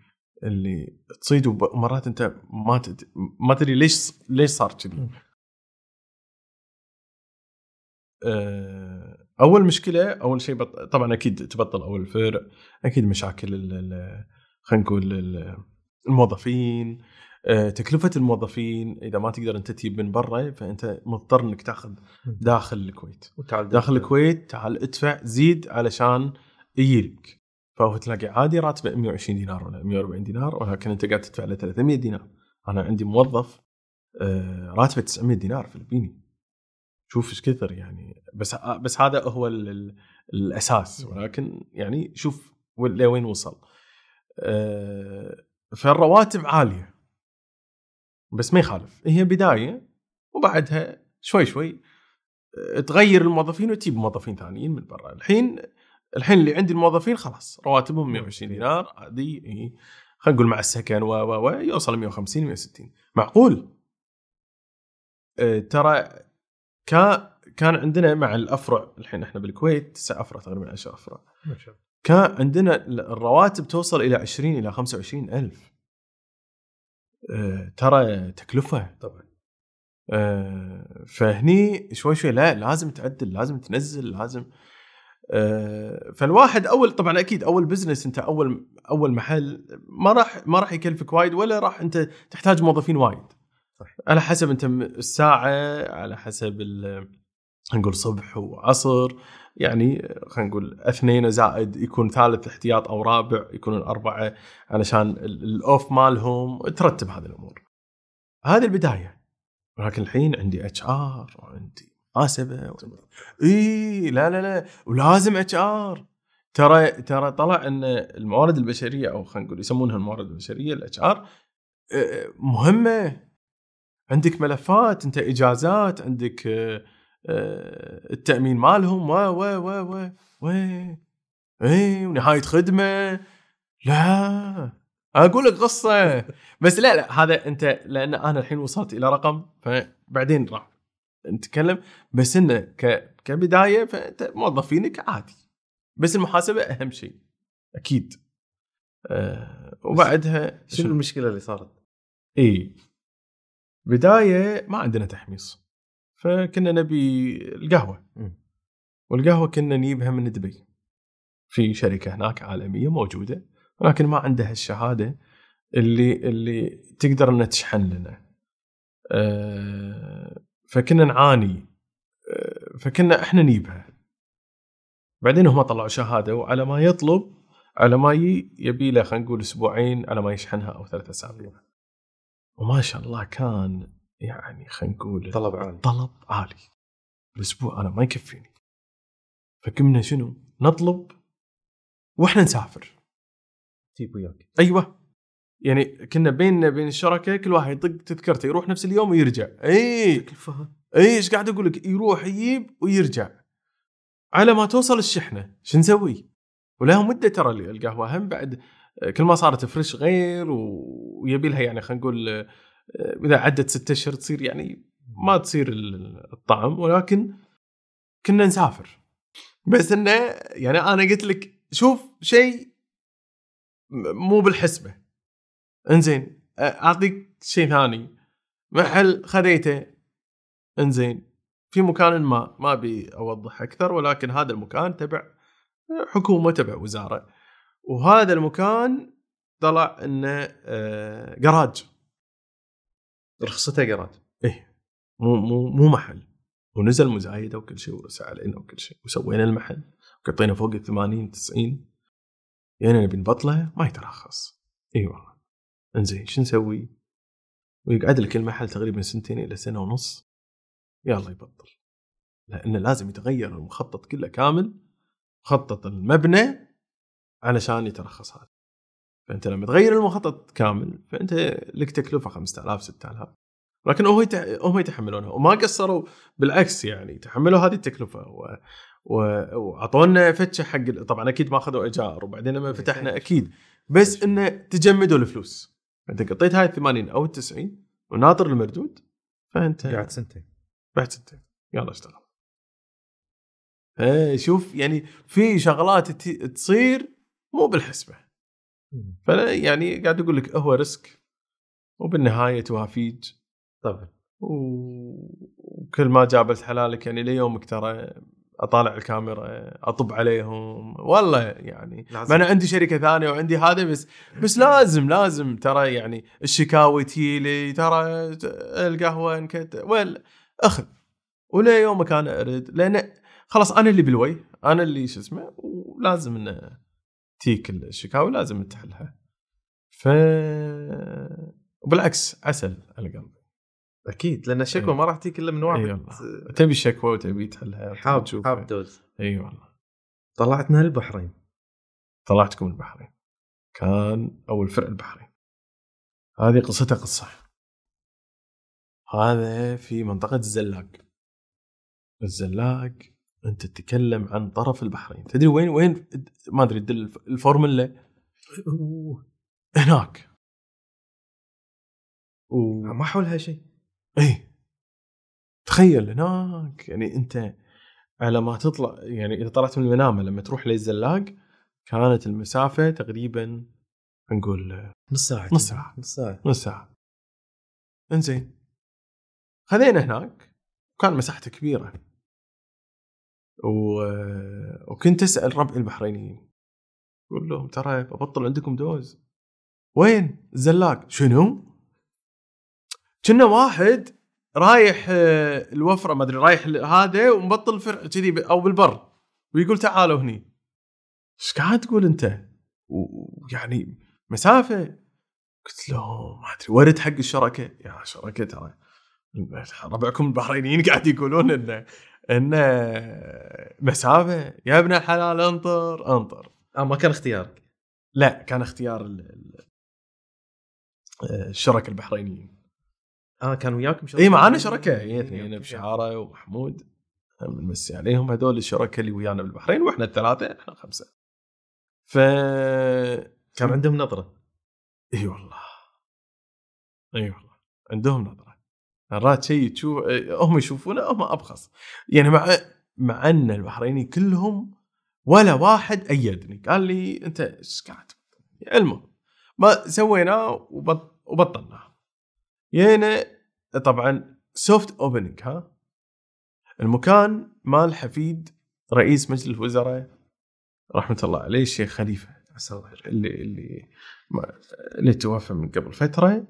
S1: اللي تصيد ومرات أنت ما تد... ما تدري ليش ليش صار كذي. آه، أول مشكلة أول شيء بط... طبعا أكيد تبطل أول فرع أكيد مشاكل. خلينا نقول الموظفين آه، تكلفة الموظفين إذا ما تقدر أنت تجيب من برا فأنت مضطر إنك تأخذ داخل الكويت.
S2: وتعال
S1: داخل الكويت تعال ادفع زيد علشان يجيلك فهو تلاقي عادي راتبه 120 دينار ولا 140 دينار ولكن أنت قاعد تدفع له 300 دينار. أنا عندي موظف آه، راتبه 900 دينار فلبيني. شوف إيش كثر يعني. بس بس هذا هو ال ال الأساس. ولكن يعني شوف وين- لوين وصل. آه، فالرواتب عالية. بس ما يخالف. هي بداية وبعدها شوي شوي آه، تغير الموظفين وتجيب موظفين ثانيين من برا. الحين الحين اللي عندي الموظفين خلاص رواتبهم 120 دينار عادي إيه. خلينا نقول مع السكن و و و يوصل 150 160 معقول؟ آه، ترى كان كان عندنا مع الأفرع الحين إحنا بالكويت تسع أفرع تقريبا 10 أفرع.
S2: ما شاء الله.
S1: كان عندنا الرواتب توصل إلى 20 إلى 25 ألف. آه، ترى تكلفة
S2: طبعا.
S1: آه، فهني شوي شوي لا لازم تعدل لازم تنزل لازم آه، فالواحد أول طبعا أكيد أول بزنس أنت أول أول محل ما راح ما راح يكلفك وايد ولا راح أنت تحتاج موظفين وايد.
S2: صح.
S1: على حسب أنت الساعة على حسب نقول صبح وعصر يعني خلينا نقول اثنين زائد يكون ثالث احتياط أو رابع يكونون اربعة علشان ال- ال off مالهم ترتب هذه الأمور. هذه البداية. ولكن الحين عندي HR وعندي محاسبه إي لا لا لا ولازم HR. ترى ترى طلع إن الموارد البشرية أو خلينا نقول يسمونها الموارد البشرية ال HR مهمة. عندك ملفات أنت إجازات عندك التأمين مالهم و و و و و اي ونهاية خدمة. لا أقول لك قصة. بس لا لا هذا أنت لأن أنا الحين وصلت إلى رقم فبعدين راح نتكلم. بس انه ك كبداية فأنت موظفينك عادي. بس المحاسبة أهم شيء أكيد. آه وبعدها
S2: شنو المشكلة اللي صارت؟
S1: اي بداية ما عندنا تحميص. فكنا نبي
S2: القهوة.
S1: والقهوة كنا نجيبها من دبي. في شركة هناك عالمية موجودة ولكن ما عندها الشهادة اللي اللي تقدر إنها تشحن لنا. آه، فكنا نعاني. آه، فكنا إحنا نجيبها. بعدين هم طلعوا شهادة وعلى ما يطلب على ما يبي له خلينا نقول أسبوعين على ما يشحنها أو ثلاثة أسابيع. وما شاء الله كان يعني خلينا نقول
S2: طلب عالي.
S1: طلب عالي. الأسبوع أنا ما يكفيني. فكنا شنو؟ نطلب وإحنا نسافر.
S2: جيب وياك.
S1: أيوه. يعني كنا بيننا بين الشركاء كل واحد يطق تذكرته يروح نفس اليوم ويرجع. إي.
S2: تكلفة.
S1: إي إيش قاعد أقول لك؟ يروح يجيب ويرجع. على ما توصل الشحنة شو نسوي؟ ولها مدة ترى القهوة هم بعد كل ما صارت فريش غير ويبي لها يعني خلينا نقول إذا عدت ستة أشهر تصير يعني ما تصير ال- الطعم ولكن كنا نسافر. بس إنه يعني أنا قلت لك شوف شيء مو بالحسبة. إنزين آه، أعطيك شيء ثاني. محل خذيته إنزين في مكان ما ما أبي أوضح أكثر ولكن هذا المكان تبع حكومة تبع وزارة. وهذا المكان طلع إنه آه، جراج
S2: رخصتها جراج
S1: مو مو مو محل. ونزل مزايده وكل شيء ورسى علينا وكل شيء. وسوينا المحل. وقطينا فوق ال 80 90 يعني نبي نبطله ما يترخص. إي والله. انزين شو نسوي؟ ويقعد لك المحل تقريبا سنتين إلى سنة ونص. يلا يبطل. لأنه لازم يتغير المخطط كله كامل مخطط المبنى علشان يترخص هذا. فأنت لما تغير المخطط كامل فأنت لك تكلفة 5000 6000 لكن يتح... هم يتحملونها. وما قصروا بالعكس يعني تحملوا هذه التكلفة. و... وأعطونا فتشة حق طبعا أكيد ما أخذوا إيجار وبعدين لما فتحنا أكيد. بس إنه تجمدوا الفلوس. أنت قطيت هاي ال 80 أو ال 90 وناطر المردود فأنت
S2: قاعد سنتين.
S1: بعد سنتين. يلا اشتغل. إيه شوف يعني في شغلات تصير مو بالحسبة. فلا يعني قاعد أقول لك هو risk وبالنهاية توافيج.
S2: طبعا
S1: وكل ما جابت حلالك يعني ليومك ترى أطالع الكاميرا أطب عليهم. والله يعني
S2: لازم.
S1: ما أنا عندي شركة ثانية وعندي هذا بس بس لازم لازم ترى يعني الشكاوي تجيلي ترى القهوة انكت ولا أخذ. ولا يومك أنا أرد لأن خلاص أنا اللي بالويه أنا اللي شو اسمه ولازم إنه تيك الشكاوي لازم تحلها. ف وبالعكس عسل على قلبي.
S2: أكيد لأن الشكوى
S1: إيه.
S2: ما راح تجيك الا من واحد.
S1: والله. تبي الشكوى وتبي تحلها
S2: حاب
S1: تشوفها.
S2: حاب دوز.
S1: اي والله.
S2: طلعتنا البحرين.
S1: طلعتكم البحرين. كان أول فرع البحرين. هذه قصتها قصة. هذا في منطقة الزلاق. الزلاق أنت تتكلم عن طرف البحرين. تدري وين وين؟ ما أدري الفورمولا. هناك. و...
S2: ما حولها شيء
S1: إيه. تخيل هناك. يعني أنت على ما تطلع يعني إذا طلعت من المنامة لما تروح للزلاق كانت المسافة تقريبا نقول
S2: نص ساعة
S1: نص ساعة.
S2: نص ساعة.
S1: نص ساعة. إنزين. خذينا هناك. وكان مساحته كبيرة. و... وكنت أسأل ربعي البحرينيين. أقول لهم ترى ببطل عندكم دوز. وين؟ الزلاق. شنو؟ كنا واحد رايح الوفرة ما أدري رايح هذا ومبطل فرع كذي أو بالبر. ويقول تعالوا هني. إيش قاعد تقول أنت؟ ويعني مسافة. قلت له ما أدري ورد حق الشركة. يا شركة ترى ربعكم البحرينيين قاعد يقولون إنه انه مسافة يا ابن الحلال انطر انطر.
S2: آه ما كان اختيارك
S1: لا كان اختيار ال- ال- الشركة البحرينيين.
S2: آه كان وياكم شركة
S1: إي معانا شركة. هي اثنين. بشعاره ومحمود بنمسي عليهم هذول الشركاء اللي ويانا بالبحرين وإحنا الثلاثة إحنا خمسه ف
S2: كان عندهم نظرة.
S1: إي والله. إي والله. عندهم نظرة. مرات شيء تشوف هم يشوفونه هم أبخص. يعني مع مع أن البحريني كلهم ولا واحد أيدني. قال لي أنت إيش قاعد؟ المهم ما سويناه وبط... وبطلناه. جينا طبعا soft opening ها؟ المكان مال حفيد رئيس مجلس الوزراء. رحمة الله عليه الشيخ
S2: خليفة.
S1: اللي اللي اللي توفى من قبل فترة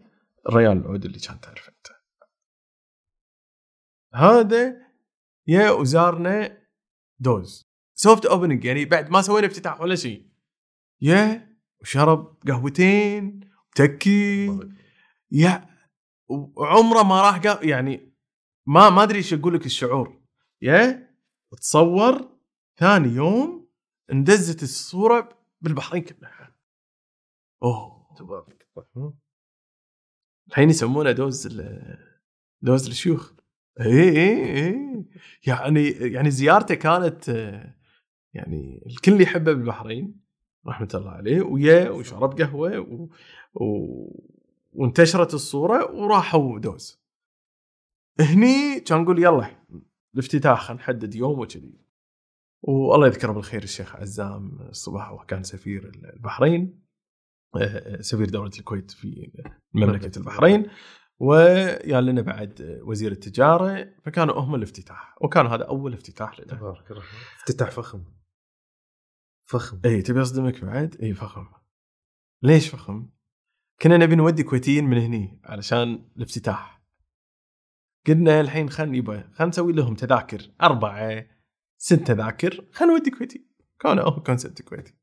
S1: الريال العود اللي كان تعرف أنت. هذا يا وزارنا دوز. soft opening يعني بعد ما سوينا افتتاح ولا شيء. يا وشرب قهوتين تكي يا وعمره ما راح قا... يعني ما ما أدري إيش أقول لك الشعور. يا تصور ثاني يوم اندزت الصورة بالبحرين كلها. أوه.
S2: تبارك الله.
S1: الحين يسمونه دوز ال- دوز الشيوخ. اي اي اي يعني يعني زيارته كانت آه، يعني الكل يحبه بالبحرين رحمة الله عليه ويا وشرب قهوة و... و... وانتشرت الصورة وراحوا دوز هني كان نقول يلا الافتتاح خلينا نحدد يوم وكذي. والله يذكره بالخير الشيخ عزام الصباح هو كان سفير البحرين آه، سفير دولة الكويت في مملكة البحرين. ويا لنا بعد وزير التجارة فكانوا هم الافتتاح وكان هذا أول افتتاح لنا.
S2: تبارك الرحمن افتتاح فخم. فخم.
S1: اي تبي أصدمك بعد؟ اي فخم. ليش فخم؟ كنا نبي نودي كويتيين من هني علشان الافتتاح. قلنا الحين خلينا يبا خلينا نسوي لهم تذاكر أربعة ست تذاكر خلينا نودي كويتي. كان هو concept كويتي.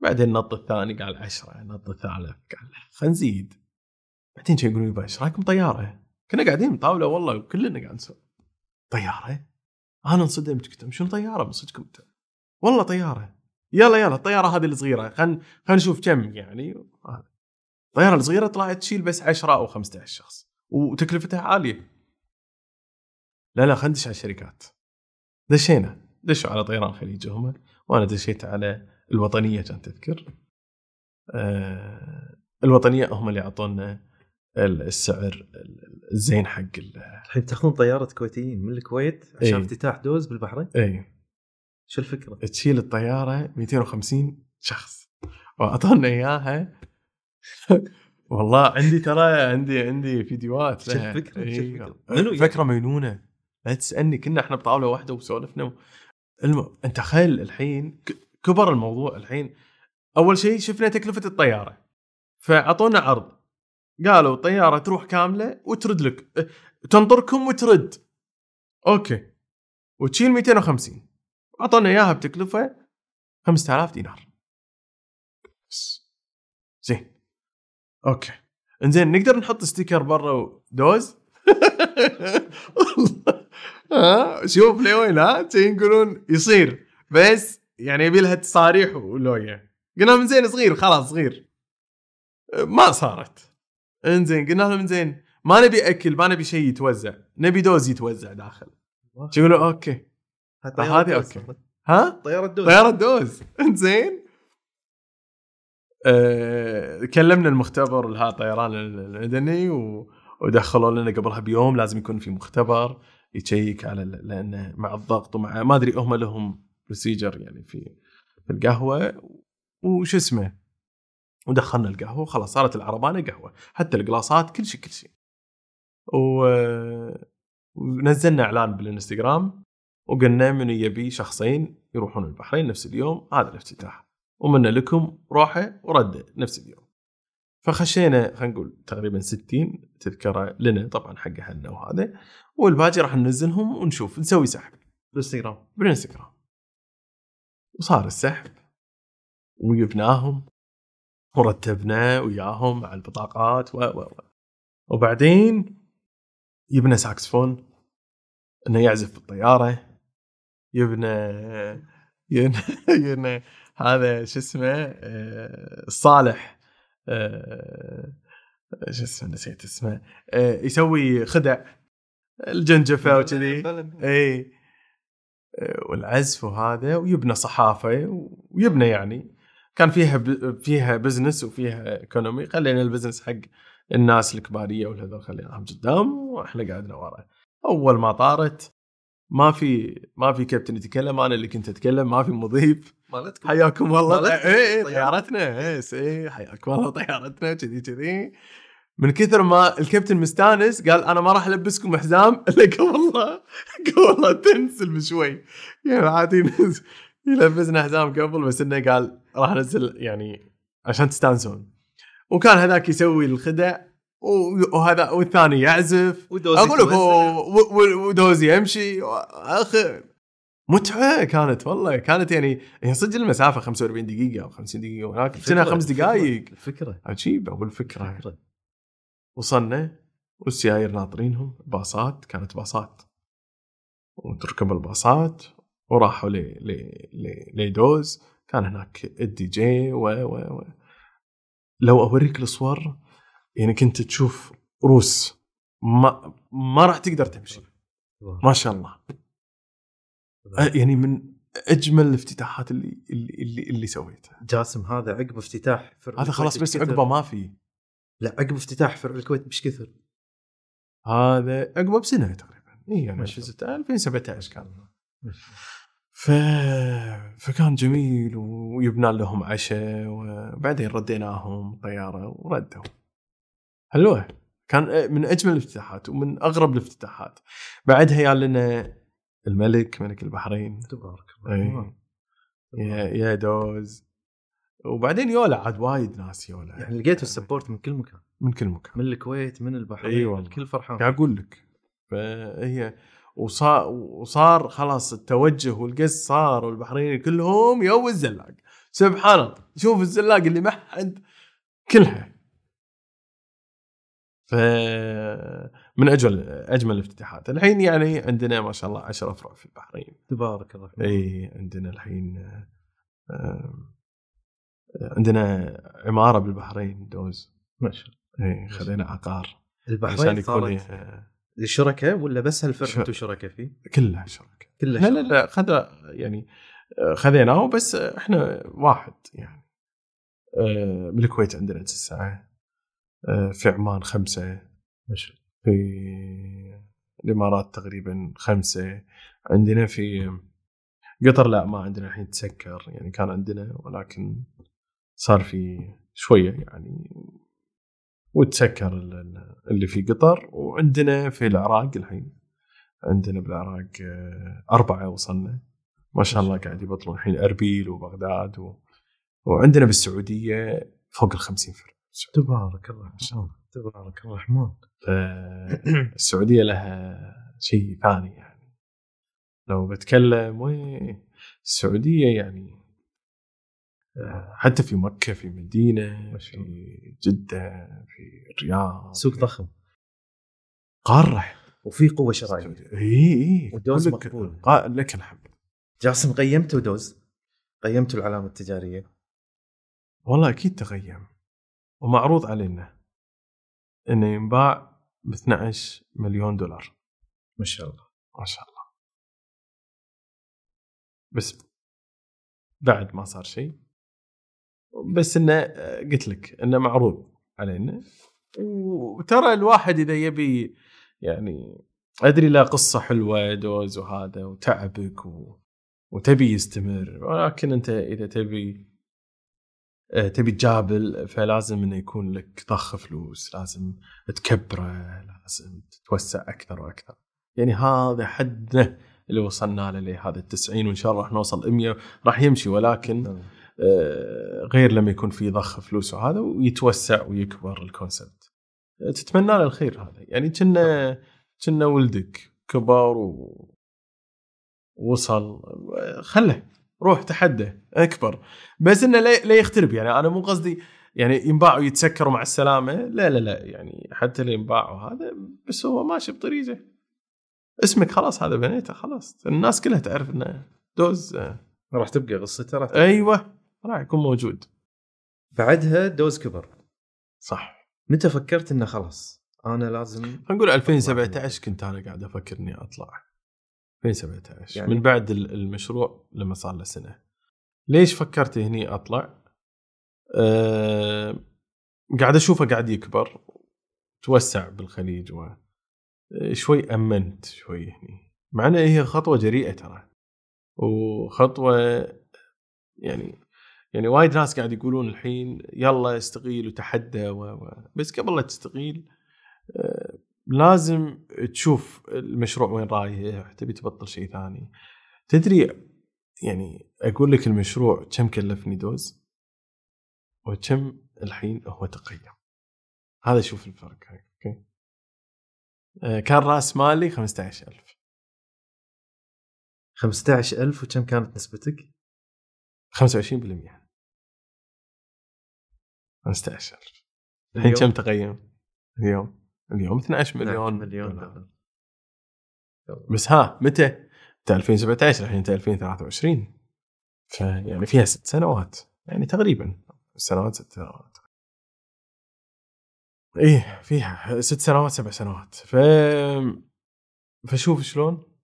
S1: بعدين النط الثاني قال عشرة النط الثالث قال خلينا نزيد. بعدين شي يقولون إيش رايكم طيارة؟ كنا قاعدين بطاوله والله وكلنا قاعد نسوي طيارة؟ أنا انصدمت قلت شنو طيارة؟ من صدقكم أنت؟ والله طيارة. يلا يلا الطيارة هذه الصغيرة خلينا خلينا نشوف كم يعني. الطياره الصغيرة طلعت تشيل بس 10 أو 15 شخص وتكلفتها عالية. لا لا خلينا ندش على الشركات. دشينا. دشوا على طيران خليج هم وأنا دشيت على الوطنية كان تذكر. آه الوطنية هم اللي أعطونا السعر الزين حق ال-
S2: الحين تاخذون طيارة كويتيين من الكويت عشان
S1: إيه.
S2: افتتاح دوز بالبحرين
S1: اي
S2: شو الفكرة؟
S1: تشيل الطيارة 250 شخص وأعطونا إياها (laughs) والله عندي ترى عندي عندي فيديوهات
S2: شو. الفكرة؟ شو
S1: إيه.
S2: الفكرة؟ منو يعني؟
S1: فكره مجنونة لا تسألني كنا إحنا بطاولة واحدة وسولفنا و... الم... أنت تخيل الحين. كبر الموضوع الحين أول شيء شفنا تكلفة الطيارة فأعطونا عرض قالوا الطياره تروح كاملة وترد لك. تنطركم وترد. okay. وتشيل 250 أعطونا إياها بتكلفة 5000 دينار. بس. زين. okay. إنزين نقدر نحط sticker برا دوز (laughs) ها؟ شوف لوين ها؟ يقولون يصير. بس يعني يبي لها تصاريح ولويا قلنا من زين صغير خلاص صغير. ما صارت. انزين قلنا لهم زين ما نبي أكل ما نبي شيء يتوزع نبي دوز يتوزع داخل. شو يقولون okay.
S2: طيارة
S1: هذه. okay. ها؟
S2: طيارة دوز.
S1: طيارة دوز. (laughs) انزين. أه كلمنا المختبر اللي ها طيران المدني و... ودخلوا لنا قبلها بيوم لازم يكون في مختبر يشيك على لأنه مع الضغط ومع ما أدري هم لهم بروسيجر يعني في في القهوة. وش اسمه؟ ودخلنا القهوة وخلاص صارت العربانة قهوة حتى القلاصات كل شيء كل شيء. و... ونزلنا إعلان بالإنستغرام وقلنا من يبي شخصين يروحون البحرين نفس اليوم هذا الافتتاح. ومنا لكم روحه ورده نفس اليوم. فخشينا خلينا نقول تقريبا 60 تذكرة لنا طبعا حق اهلنا وهذا. والباقي راح ننزلهم ونشوف نسوي سحب
S2: بالإنستغرام
S1: بالإنستغرام. وصار السحب وجبناهم ورتبنا وياهم مع البطاقات و و و. وبعدين جبنا ساكسفون إنه يعزف بالطيارة جبنا جبنا, جبنا هذا شو اسمه آه، صالح آه، شو اسمه نسيت اسمه آه، يسوي خدع الجنجفة وكذي. إي. والعزف وهذا ويبنا صحافة ويبنا يعني. كان فيها ب... فيها business وفيها economy خلينا ال business حق الناس الكبارية والهذول خليناهم قدام وإحنا قاعدين ورا أول ما طارت ما في ما في كابتن يتكلم أنا اللي كنت أتكلم ما في مضيف.
S2: مالتكم؟
S1: حياكم والله. اي اي
S2: طيارة.
S1: طيارتنا. اي اي حياكم والله طيارتنا كذي كذي. من كثر ما الكابتن مستانس قال أنا ما راح ألبسكم حزام إلا قبل لا قبل لا تنزل بشوي. يعني عادي. يلبسنا حزام قبل بس إنه قال راح أنزل يعني عشان تستانسون. وكان هذاك يسوي الخدع وهذا والثاني يعزف.
S2: ودوزي
S1: أقول لك ودوزي يمشي. أخي متعة كانت والله. كانت يعني هي صدق المسافة 45 دقيقة أو 50 دقيقة هناك كنا
S2: الفكرة-
S1: خمس دقائق
S2: الفكرة
S1: عجيبة والفكرة
S2: الفكرة
S1: وصلنا والسيايير ناطرينهم باصات كانت باصات. وتركب الباصات. وراحوا ل ل ل لدوز. كان هناك الدي جي و و و لو أوريك الصور يعني كنت تشوف روس ما ما راح تقدر تمشي. ما شاء الله. أه، يعني من أجمل الافتتاحات اللي اللي اللي, اللي سويتها.
S2: جاسم هذا عقب افتتاح فرع
S1: هذا خلاص بس؟ عقبه ما في.
S2: لا عقب افتتاح فرع الكويت بش كثر.
S1: هذا عقبه بسنة تقريبا. اي
S2: الله.
S1: 2017 كان. ف... فكان جميل ويبنا لهم عشاء وبعدين رديناهم طيارة وردوا حلوة كان من أجمل الافتتاحات ومن أغرب الافتتاحات. بعدها يا لنا الملك ملك البحرين.
S2: تبارك
S1: إيه.
S2: الله
S1: يا يا دوز. وبعدين يولا عاد وايد ناس يولا.
S2: يعني لقيتوا ال support من كل مكان.
S1: من كل مكان.
S2: من الكويت من البحرين
S1: إي والله.
S2: الكل فرحان.
S1: قاعد أقول لك. فهي وصار وصار خلاص التوجه والقص صار والبحرين كلهم يو الزلاق. سبحان الله. شوف الزلاق اللي ما حد كلها. ف من اجمل أجمل الافتتاحات. الحين يعني عندنا ما شاء الله 10 افرع في البحرين.
S2: تبارك الله.
S1: إي عندنا الحين آه، عندنا عمارة بالبحرين دوز.
S2: ما شاء الله.
S1: إي خذينا عقار. عشان
S2: البحرين
S1: يكون
S2: صارت
S1: آه،
S2: شركاء ولا بس هالفرع أنتم شركاء فيه؟
S1: كلها شركة.
S2: كله
S1: لا لا لا خذ يعني آه، خذيناه بس إحنا واحد يعني. آه، بالكويت عندنا تسعه آه، في عمان خمسة.
S2: ما شاء الله.
S1: في الإمارات تقريبا خمسة. عندنا في قطر لا ما عندنا الحين تسكر يعني كان عندنا ولكن صار في شوية يعني وتسكر ال- ال- اللي في قطر. وعندنا في العراق الحين عندنا بالعراق آه، أربعة وصلنا. ما شاء الله قاعد يبطلون الحين أربيل وبغداد و... وعندنا بالسعودية فوق ال 50 فرع
S2: تبارك الله الرحمن تبارك الرحمن
S1: السعودية لها شيء ثاني يعني. لو بتكلم وين السعودية يعني حتى في مكة في
S2: مدينة
S1: في جدة في الرياض.
S2: سوق ضخم.
S1: قارة.
S2: وفي قوة شرائية.
S1: اي اي لك-
S2: مقبول.
S1: لك الحمد.
S2: جاسم قيمتوا دوز؟ قيمتوا العلامة التجارية؟
S1: والله أكيد تغيم ومعروض علينا إنه ينباع ب 12 مليون دولار.
S2: ما شاء الله.
S1: ما شاء الله. بس بعد ما صار شيء بس إنه آه، قلت لك إنه معروض علينا. وترى الواحد إذا يبي يعني أدري لا قصة حلوة دوز وهذا وتعبك و... وتبي يستمر. ولكن أنت إذا تبي آه، تبي تجابل فلازم إنه يكون لك ضخ فلوس لازم تكبره لازم تتوسع أكثر وأكثر. يعني هذا حدنا اللي وصلنا له لهذا ال 90 وإن شاء الله راح نوصل 100 راح يمشي. ولكن آه، غير لما يكون في ضخ فلوس وهذا ويتوسع ويكبر الكونسبت. تتمنى له الخير هذا. يعني كنا كنا ولدك كبر و وصل خله روح تحدى اكبر. بس إنه لا يخترب يعني أنا مو قصدي يعني ينباع ويتسكر مع السلامة. لا لا لا. يعني حتى اللي ينباع وهذا بس هو ماشي بطريقة. اسمك خلاص هذا بنيته خلاص. الناس كلها تعرف إنه دوز. آه،
S2: راح تبقى قصته راح
S1: أيوه. راح يكون موجود.
S2: بعدها دوز كبر.
S1: صح.
S2: متى فكرت إنه خلاص؟ أنا لازم
S1: نقول 2017 كنت أنا قاعد أفكر اني اطلع 2017
S2: يعني-
S1: من بعد ال- المشروع لما صار له سنة. ليش فكرت هني أطلع؟ أه قاعد أشوفه قاعد يكبر. توسع بالخليج و شوي أمنت شوي هني. مع انها هي خطوة جريئة ترى. وخطوة يعني يعني وايد ناس قاعد يقولون الحين يلا استقيل وتحدى و... و... بس قبل لا تستقيل آه، لازم تشوف المشروع وين رايح تبي تبطل شيء ثاني. تدري يعني أقول لك المشروع كم كلفني دوز وكم الحين هو تقيم. هذا شوف الفرق أوكي؟ آه، كان رأس مالي 15000
S2: 15000 وكم كانت نسبتك؟
S1: 25% 15000 الحين كم تقيم؟ اليوم. اليوم 12 مليون.
S2: مليون
S1: دولار. بس ها متى؟ انت 2017 الحين انت 2023 فيعني فيها ست سنوات. يعني تقريبا. سنوات ست سنوات. إيه فيها ست سنوات سبع سنوات. ف فشوف شلون؟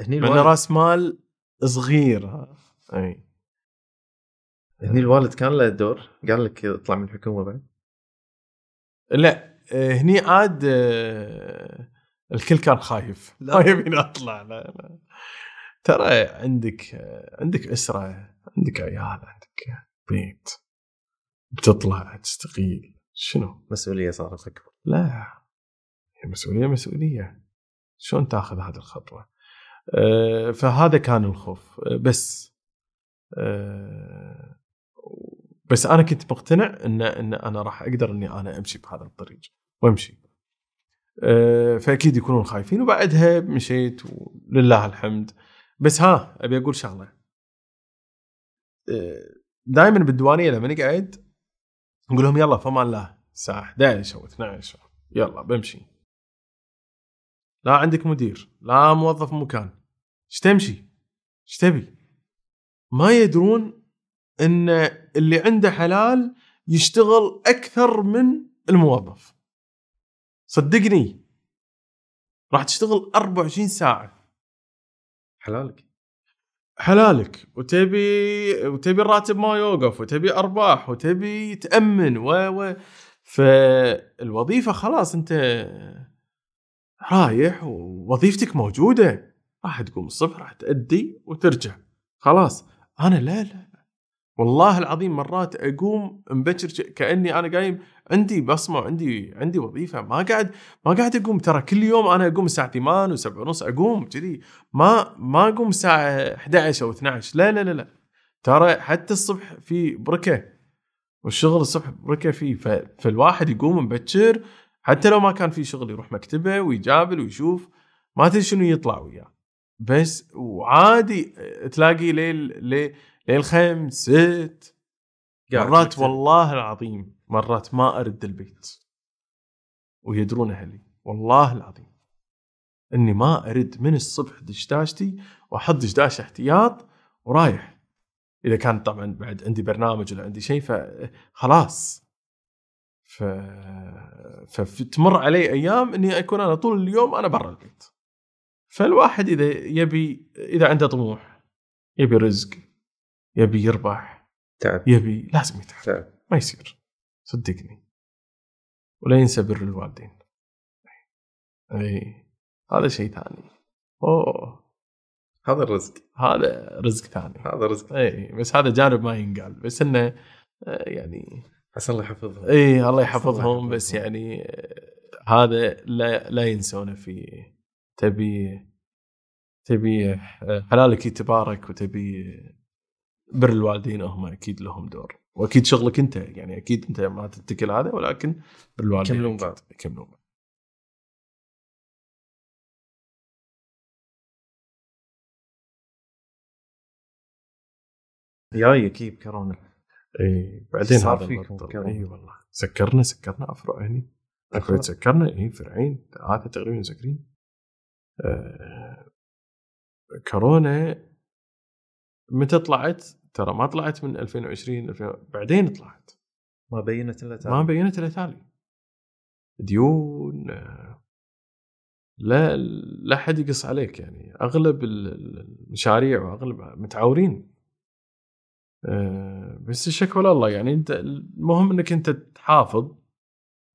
S2: هني
S1: رأس مال صغير. اي
S2: هني الوالد كان له دور قال لك اطلع من الحكومة بعد.
S1: لا آه، هني عاد آه، الكل كان خايف.
S2: لا.
S1: ما يبيني أطلع لا لا. ترى عندك آه، عندك أسرة عندك عيال عندك بيت. بتطلع تستقيل. شنو؟
S2: مسؤولية صارت اكبر
S1: لا. هي مسؤولية مسؤولية. شلون تاخذ هذه الخطوة؟ فهذا كان الخوف. بس بس أنا كنت مقتنع إن إن أنا راح أقدر إني أنا أمشي بهذا الطريق وأمشي. آه، فأكيد يكونون خايفين وبعدها مشيت ولله الحمد. بس ها أبي أقول شغلة. دائما بالديوانية لما نقعد نقول لهم يلا فمان الله الساعة 11 أو 12 يلا بمشي. لا عندك مدير لا موظف مكان. إيش تمشي؟ إيش تبي؟ ما يدرون إن اللي عنده حلال يشتغل أكثر من الموظف. صدقني. راح تشتغل 24 ساعة.
S2: حلالك.
S1: حلالك. وتبي وتبي الراتب ما يوقف وتبي أرباح وتبي تأمن و و. فالوظيفة خلاص أنت رايح ووظيفتك موجودة. راح تقوم الصبح راح تأدي وترجع. خلاص. أنا لا لا. والله العظيم مرات أقوم مبكر كأني أنا قايم عندي بصمة عندي عندي وظيفة ما قاعد ما قاعد أقوم. ترى كل يوم أنا أقوم الساعة 8 و7 ونص أقوم كذي. ما ما أقوم الساعة 11 أو 12 لا لا لا لا. ترى حتى الصبح في بركة والشغل الصبح بركة فيه. فالواحد يقوم مبكر حتى لو ما كان في شغل يروح مكتبة ويجابل ويشوف ما تدري شنو يطلع وياه. بس وعادي تلاقي ليل ليل ليل خمس ست مرات. والله العظيم مرات ما أرد البيت. ويدرون أهلي والله العظيم. إني ما أرد من الصبح دشداشتي وأحط دشداشه احتياط ورايح. إذا كان طبعا بعد عندي برنامج ولا عندي شيء فخلاص ف... فتمر علي أيام إني أكون أنا طول اليوم أنا برا البيت. فالواحد إذا يبي إذا عنده طموح يبي رزق يبي يربح
S2: تعب.
S1: يبي لازم يتعب.
S2: تعب.
S1: ما يصير. صدقني. ولا ينسى بر الوالدين. إي هذا شيء ثاني. أوه.
S2: هذا الرزق.
S1: هذا رزق ثاني.
S2: هذا رزق.
S1: إي بس هذا جانب ما ينقال. بس إنه آه، يعني
S2: عسى الله يحفظهم.
S1: إي الله يحفظهم. بس يعني آه، هذا لا لا ينسونه في تبي تبي آه، حلالك يتبارك وتبي بر الوالدين هم أكيد لهم دور وأكيد شغلك أنت يعني أكيد أنت ما تتكل هذا ولكن بر الوالدين
S2: يكملون. بعض.
S1: يكملون بعض
S2: جاي أكيد كورونا
S1: إي بعدين
S2: صار
S1: هذا.
S2: كورونا.
S1: إي والله سكرنا سكرنا أفرع هني الكويت سكرنا إي فرعين ثلاثة تقريبا مسكرين آه كورونا متى طلعت؟ ترى ما طلعت من 2020 2000 بعدين طلعت.
S2: ما بينت إلا
S1: ما بينت إلا تالي. ديون لا لا حد يقص عليك يعني. أغلب ال- ال- المشاريع وأغلب متعاورين آه، بس الشكوى لله يعني. أنت المهم إنك أنت تحافظ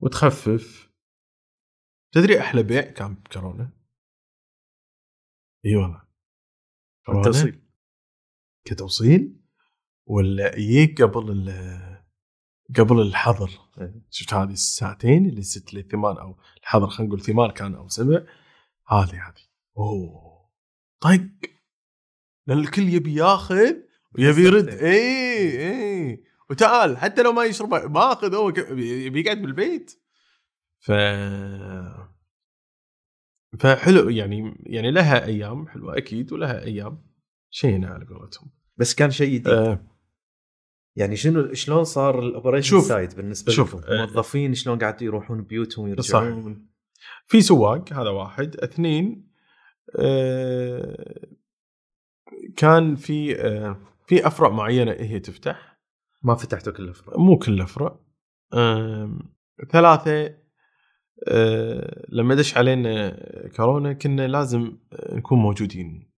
S1: وتخفف. تدري أحلى بيع كان بكورونا؟ إي والله.
S2: التوصيل.
S1: كتوصيل؟ ولا يجيك قبل قبل الحظر.
S2: إيه.
S1: شفت هذه الساعتين اللي ست لثمان أو الحظر خلينا نقول ثمان كان أو سبع. هذه هذه. أوه. طق. لأن الكل يبي ياخذ ويبي يرد. اي اي وتعال حتى لو ما يشرب ماخذ هو ك- يبي يقعد بالبيت. ف فحلو يعني يعني لها أيام حلوة أكيد ولها أيام شينة على قولتهم.
S2: بس كان شيء جديد.
S1: آه.
S2: يعني شنو شلون صار ال
S1: operation.
S2: side بالنسبة
S1: شوف.
S2: لكم؟
S1: آه.
S2: موظفين شلون قاعد يروحون بيوتهم يرجعون
S1: في سواق هذا واحد اثنين آه كان في آه في أفرع معينة هي تفتح
S2: ما فتحتوا كل الفروع
S1: مو كل الأفرع آه ثلاثة آه لما دش علينا كورونا كنا لازم نكون موجودين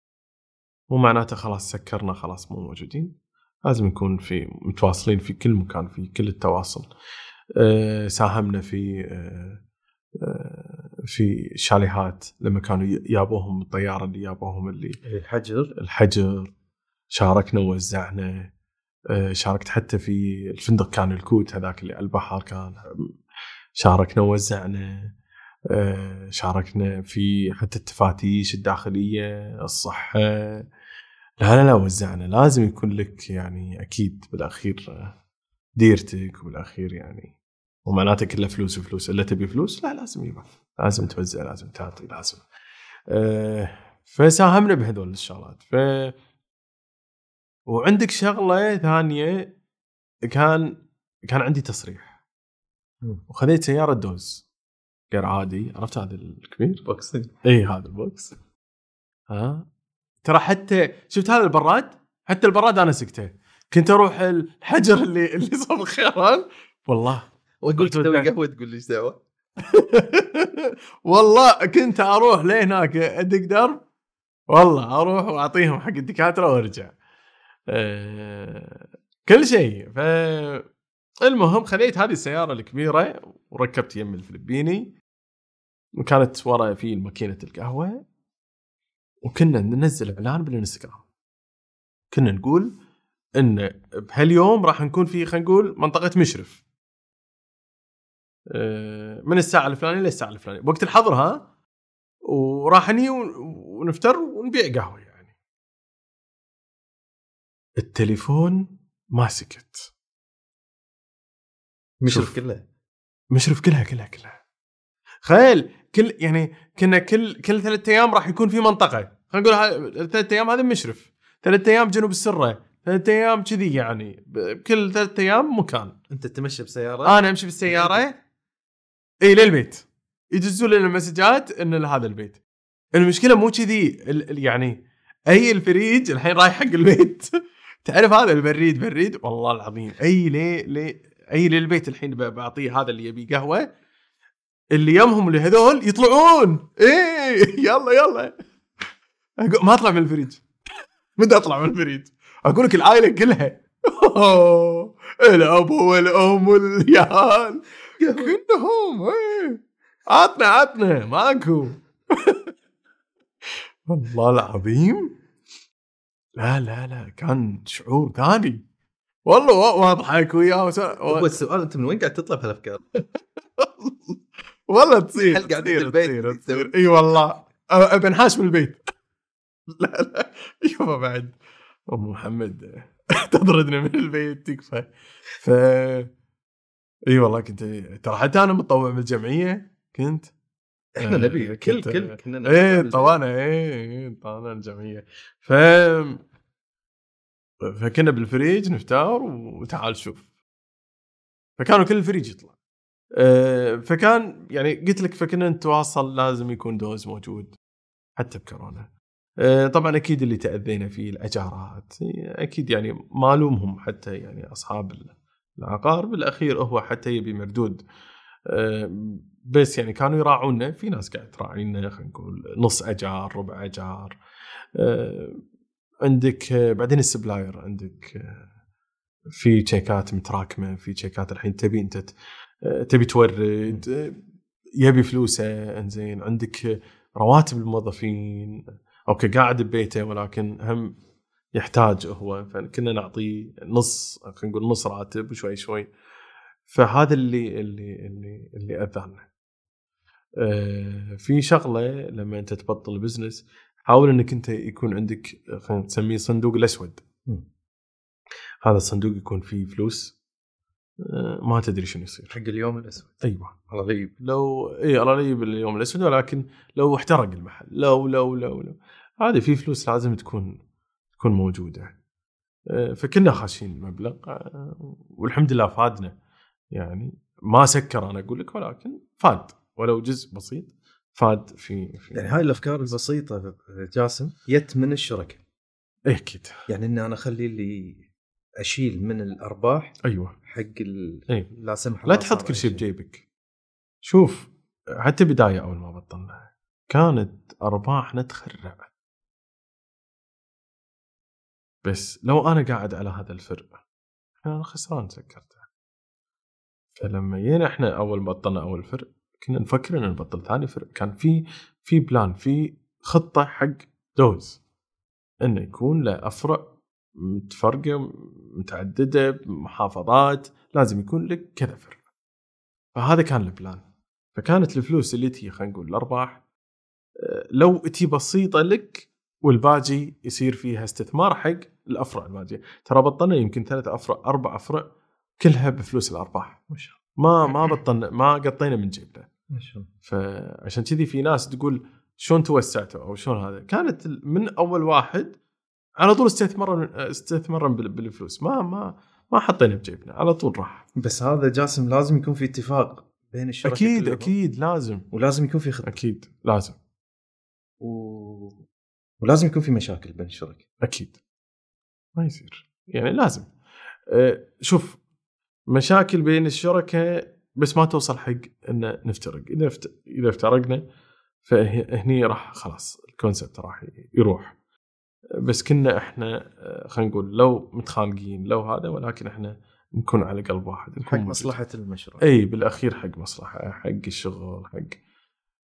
S1: مو معناته خلاص سكرنا خلاص مو موجودين لازم نكون في متواصلين في كل مكان في كل التواصل. آه ساهمنا في آه آه، في شاليهات لما كانوا يابوهم الطيارة اللي يابوهم اللي
S2: الحجر.
S1: الحجر. شاركنا ووزعنا. شاركت حتى في الفندق كان الكوت هذاك اللي على البحر كان. شاركنا ووزعنا. شاركنا في حتى التفاتيش الداخلية الصحة. لا لا لا وزعنا لازم يكون لك يعني أكيد بالأخير آه، ديرتك وبالأخير يعني ومعناته كله فلوس وفلوس إلا تبي فلوس لا لازم يبقى لازم توزع لازم تعطي لازم أه فساهمنا بهذول الشغلات. ف وعندك شغلة ثانية كان كان عندي تصريح. وخذيت سيارة دوز غير عادي عرفت هذا الكبير؟
S2: boxing
S1: اي هذا ال box. ها؟ ترى حتى شفت هذا البراد؟ حتى البراد أنا سقته. كنت أروح الحجر اللي اللي صوب الخيران. والله.
S2: واقول
S1: تسوي
S2: قهوة تقول لي إيش دعوه
S1: والله كنت أروح لهناك أدق درب. والله أروح وأعطيهم حق الدكاترة وأرجع. أه كل شيء. ف المهم خذيت هذه السيارة الكبيرة وركبت يم الفلبيني. وكانت ورا في ماكينة القهوة. وكنا ننزل إعلان بالإنستغرام. كنا نقول إن بهاليوم راح نكون في خلينا نقول منطقة مشرف. آه، من الساعة الفلانية للساعه الفلانية. وقت الحظر ها وراح ني ون- ونفتر ونبيع قهوة يعني. التليفون ما سكت.
S2: مشرف. كله؟
S1: مشرف كلها كلها كلها. خيل! كل يعني كنا كل كل ثلاثة أيام راح يكون في منطقة. خلينا نقول ثلاثة أيام هذا مشرف. ثلاثة أيام جنوب السرة. ثلاثة أيام كذي يعني. ب- كل ثلاثة أيام مكان.
S2: أنت تمشي بسيارة؟
S1: أنا أمشي بالسيارة. إي للبيت. يدزوا لنا مسجات إن هذا البيت. المشكلة مو كذي يعني أي الفريج الحين رايح حق البيت. (laughs) تعرف هذا البريد بريد؟ والله العظيم. أي ليه ليه أي للبيت الحين بعطيه هذا اللي يبي قهوة. اللي يمهم اللي هذول يطلعون. إيه يلا يلا. أقول ما أطلع من الفريج. متى أطلع من الفريج؟ أقول لك العائله كلها. أوه، الابو والأم والعيال كلهم إيه. عطنا عطنا ماكو. والله العظيم. لا لا لا كان شعور ثاني. والله واضحك وياه
S2: هو. السؤال أنت من وين قاعد تطلع بهالافكار؟ (laughs)
S1: والله تصير
S2: هل قاعد
S1: تصير
S2: بالبيت
S1: تصير؟ تصير. إي والله. بنحاش من البيت. (laughs) لا لا. يابا بعد. أم محمد (laughs) تطردنا من البيت تكفى. ف إي والله كنت ترى حتى أنا متطوع بالجمعية كنت.
S2: إحنا
S1: آه،
S2: نبي كل كل كنا
S1: إيه
S2: نشتغل.
S1: طوانا إيه طوانا الجمعية. ف فكنا بالفريج نفتر وتعال شوف. فكانوا كل الفريج يطلع. فكان يعني قلت لك فكنا نتواصل لازم يكون دوز موجود حتى بكورونا. آه، طبعا أكيد اللي تأذينا فيه الأجارات أكيد يعني ما ألومهم حتى يعني أصحاب العقار بالأخير هو حتى يبي مردود. آه، بس يعني كانوا يراعونا في ناس قاعد تراعينا خلينا نقول نص أجار ربع أجار. آه، عندك آه، بعدين ال supplier عندك آه، في تشيكات متراكمة في تشيكات الحين تبي أنت آه، تبي تورد آه، يبي فلوسه انزين عندك آه، رواتب الموظفين. أوكي قاعد ببيته ولكن هم يحتاج هو. فكنا نعطيه نص خلينا نقول نص راتب شوي شوي. فهذا اللي اللي اللي اللي اذانا. آه، في شغلة لما أنت تبطل business حاول إنك أنت يكون عندك خلينا نسميه صندوق
S2: الأسود.
S1: هذا الصندوق يكون فيه فلوس. آه، ما تدري شنو يصير.
S2: حق اليوم الأسود.
S1: أيوه
S2: رهيب
S1: لو إي الله لي باليوم الأسود ولكن لو احترق المحل. لو لو لو لو. هذه في فلوس لازم تكون تكون موجودة. آه، فكنا خاشين مبلغ آه، والحمد لله فادنا. يعني ما سكر أنا أقول لك ولكن فاد. ولو جزء بسيط فاد في في.
S2: يعني هاي الأفكار البسيطة جاسم جت من الشركة.
S1: إيه أكيد.
S2: يعني إن أنا أخلي اللي أشيل من الأرباح
S1: أيوه.
S2: حق ال...
S1: إيه.
S2: لا سمح
S1: لا
S2: الله
S1: تحط
S2: صار
S1: كل شيء بجيبك. شوف حتى بدايه أول ما بطلنا كانت ارباحنا تخرع بس لو أنا قاعد على هذا الفرق أنا خسران سكرته. فلما جينا إحنا أول ما بطلنا أول فرق كنا نفكر ان نبطل ثاني فرق. كان في في بلان في خطة حق دوز إنه يكون له أفرع متفرقة متعددة محافظات لازم يكون لك كذا فرع فهذا كان ال plan. فكانت الفلوس اللي تجي خلينا نقول الأرباح آه، لو تجي بسيطة لك والباقي يصير فيها استثمار حق الأفرع الباقيه ترى بطلنا يمكن ثلاث أفرع أربع أفرع كلها بفلوس الأرباح.
S2: ما شاء
S1: ما ما (laughs) بطلنا ما قطينا من جيبنا.
S2: الله ما شاء الله.
S1: فعشان كذي في ناس تقول شلون توسعتوا أو شلون هذا؟ كانت من أول واحد على طول استثمرنا استثمرنا بال- بالفلوس. ما ما ما حطينا بجيبنا. على طول راح.
S2: بس هذا جاسم لازم يكون في اتفاق بين الشركة
S1: أكيد
S2: كلهم.
S1: أكيد لازم.
S2: ولازم يكون في خطه
S1: أكيد لازم.
S2: و... ولازم يكون في مشاكل بين الشركة.
S1: أكيد. ما يصير. يعني لازم. أه، شوف مشاكل بين الشركاء بس ما توصل حق إن نفترق. إذا. إذا افترقنا فهني راح خلاص الكونسبت راح يروح. بس كنا إحنا أه، خلينا نقول لو متخانقين لو هذا ولكن إحنا نكون على قلب واحد نكون
S2: حق
S1: موجودين.
S2: مصلحة المشروع
S1: إي بالأخير حق مصلحة حق الشغل حق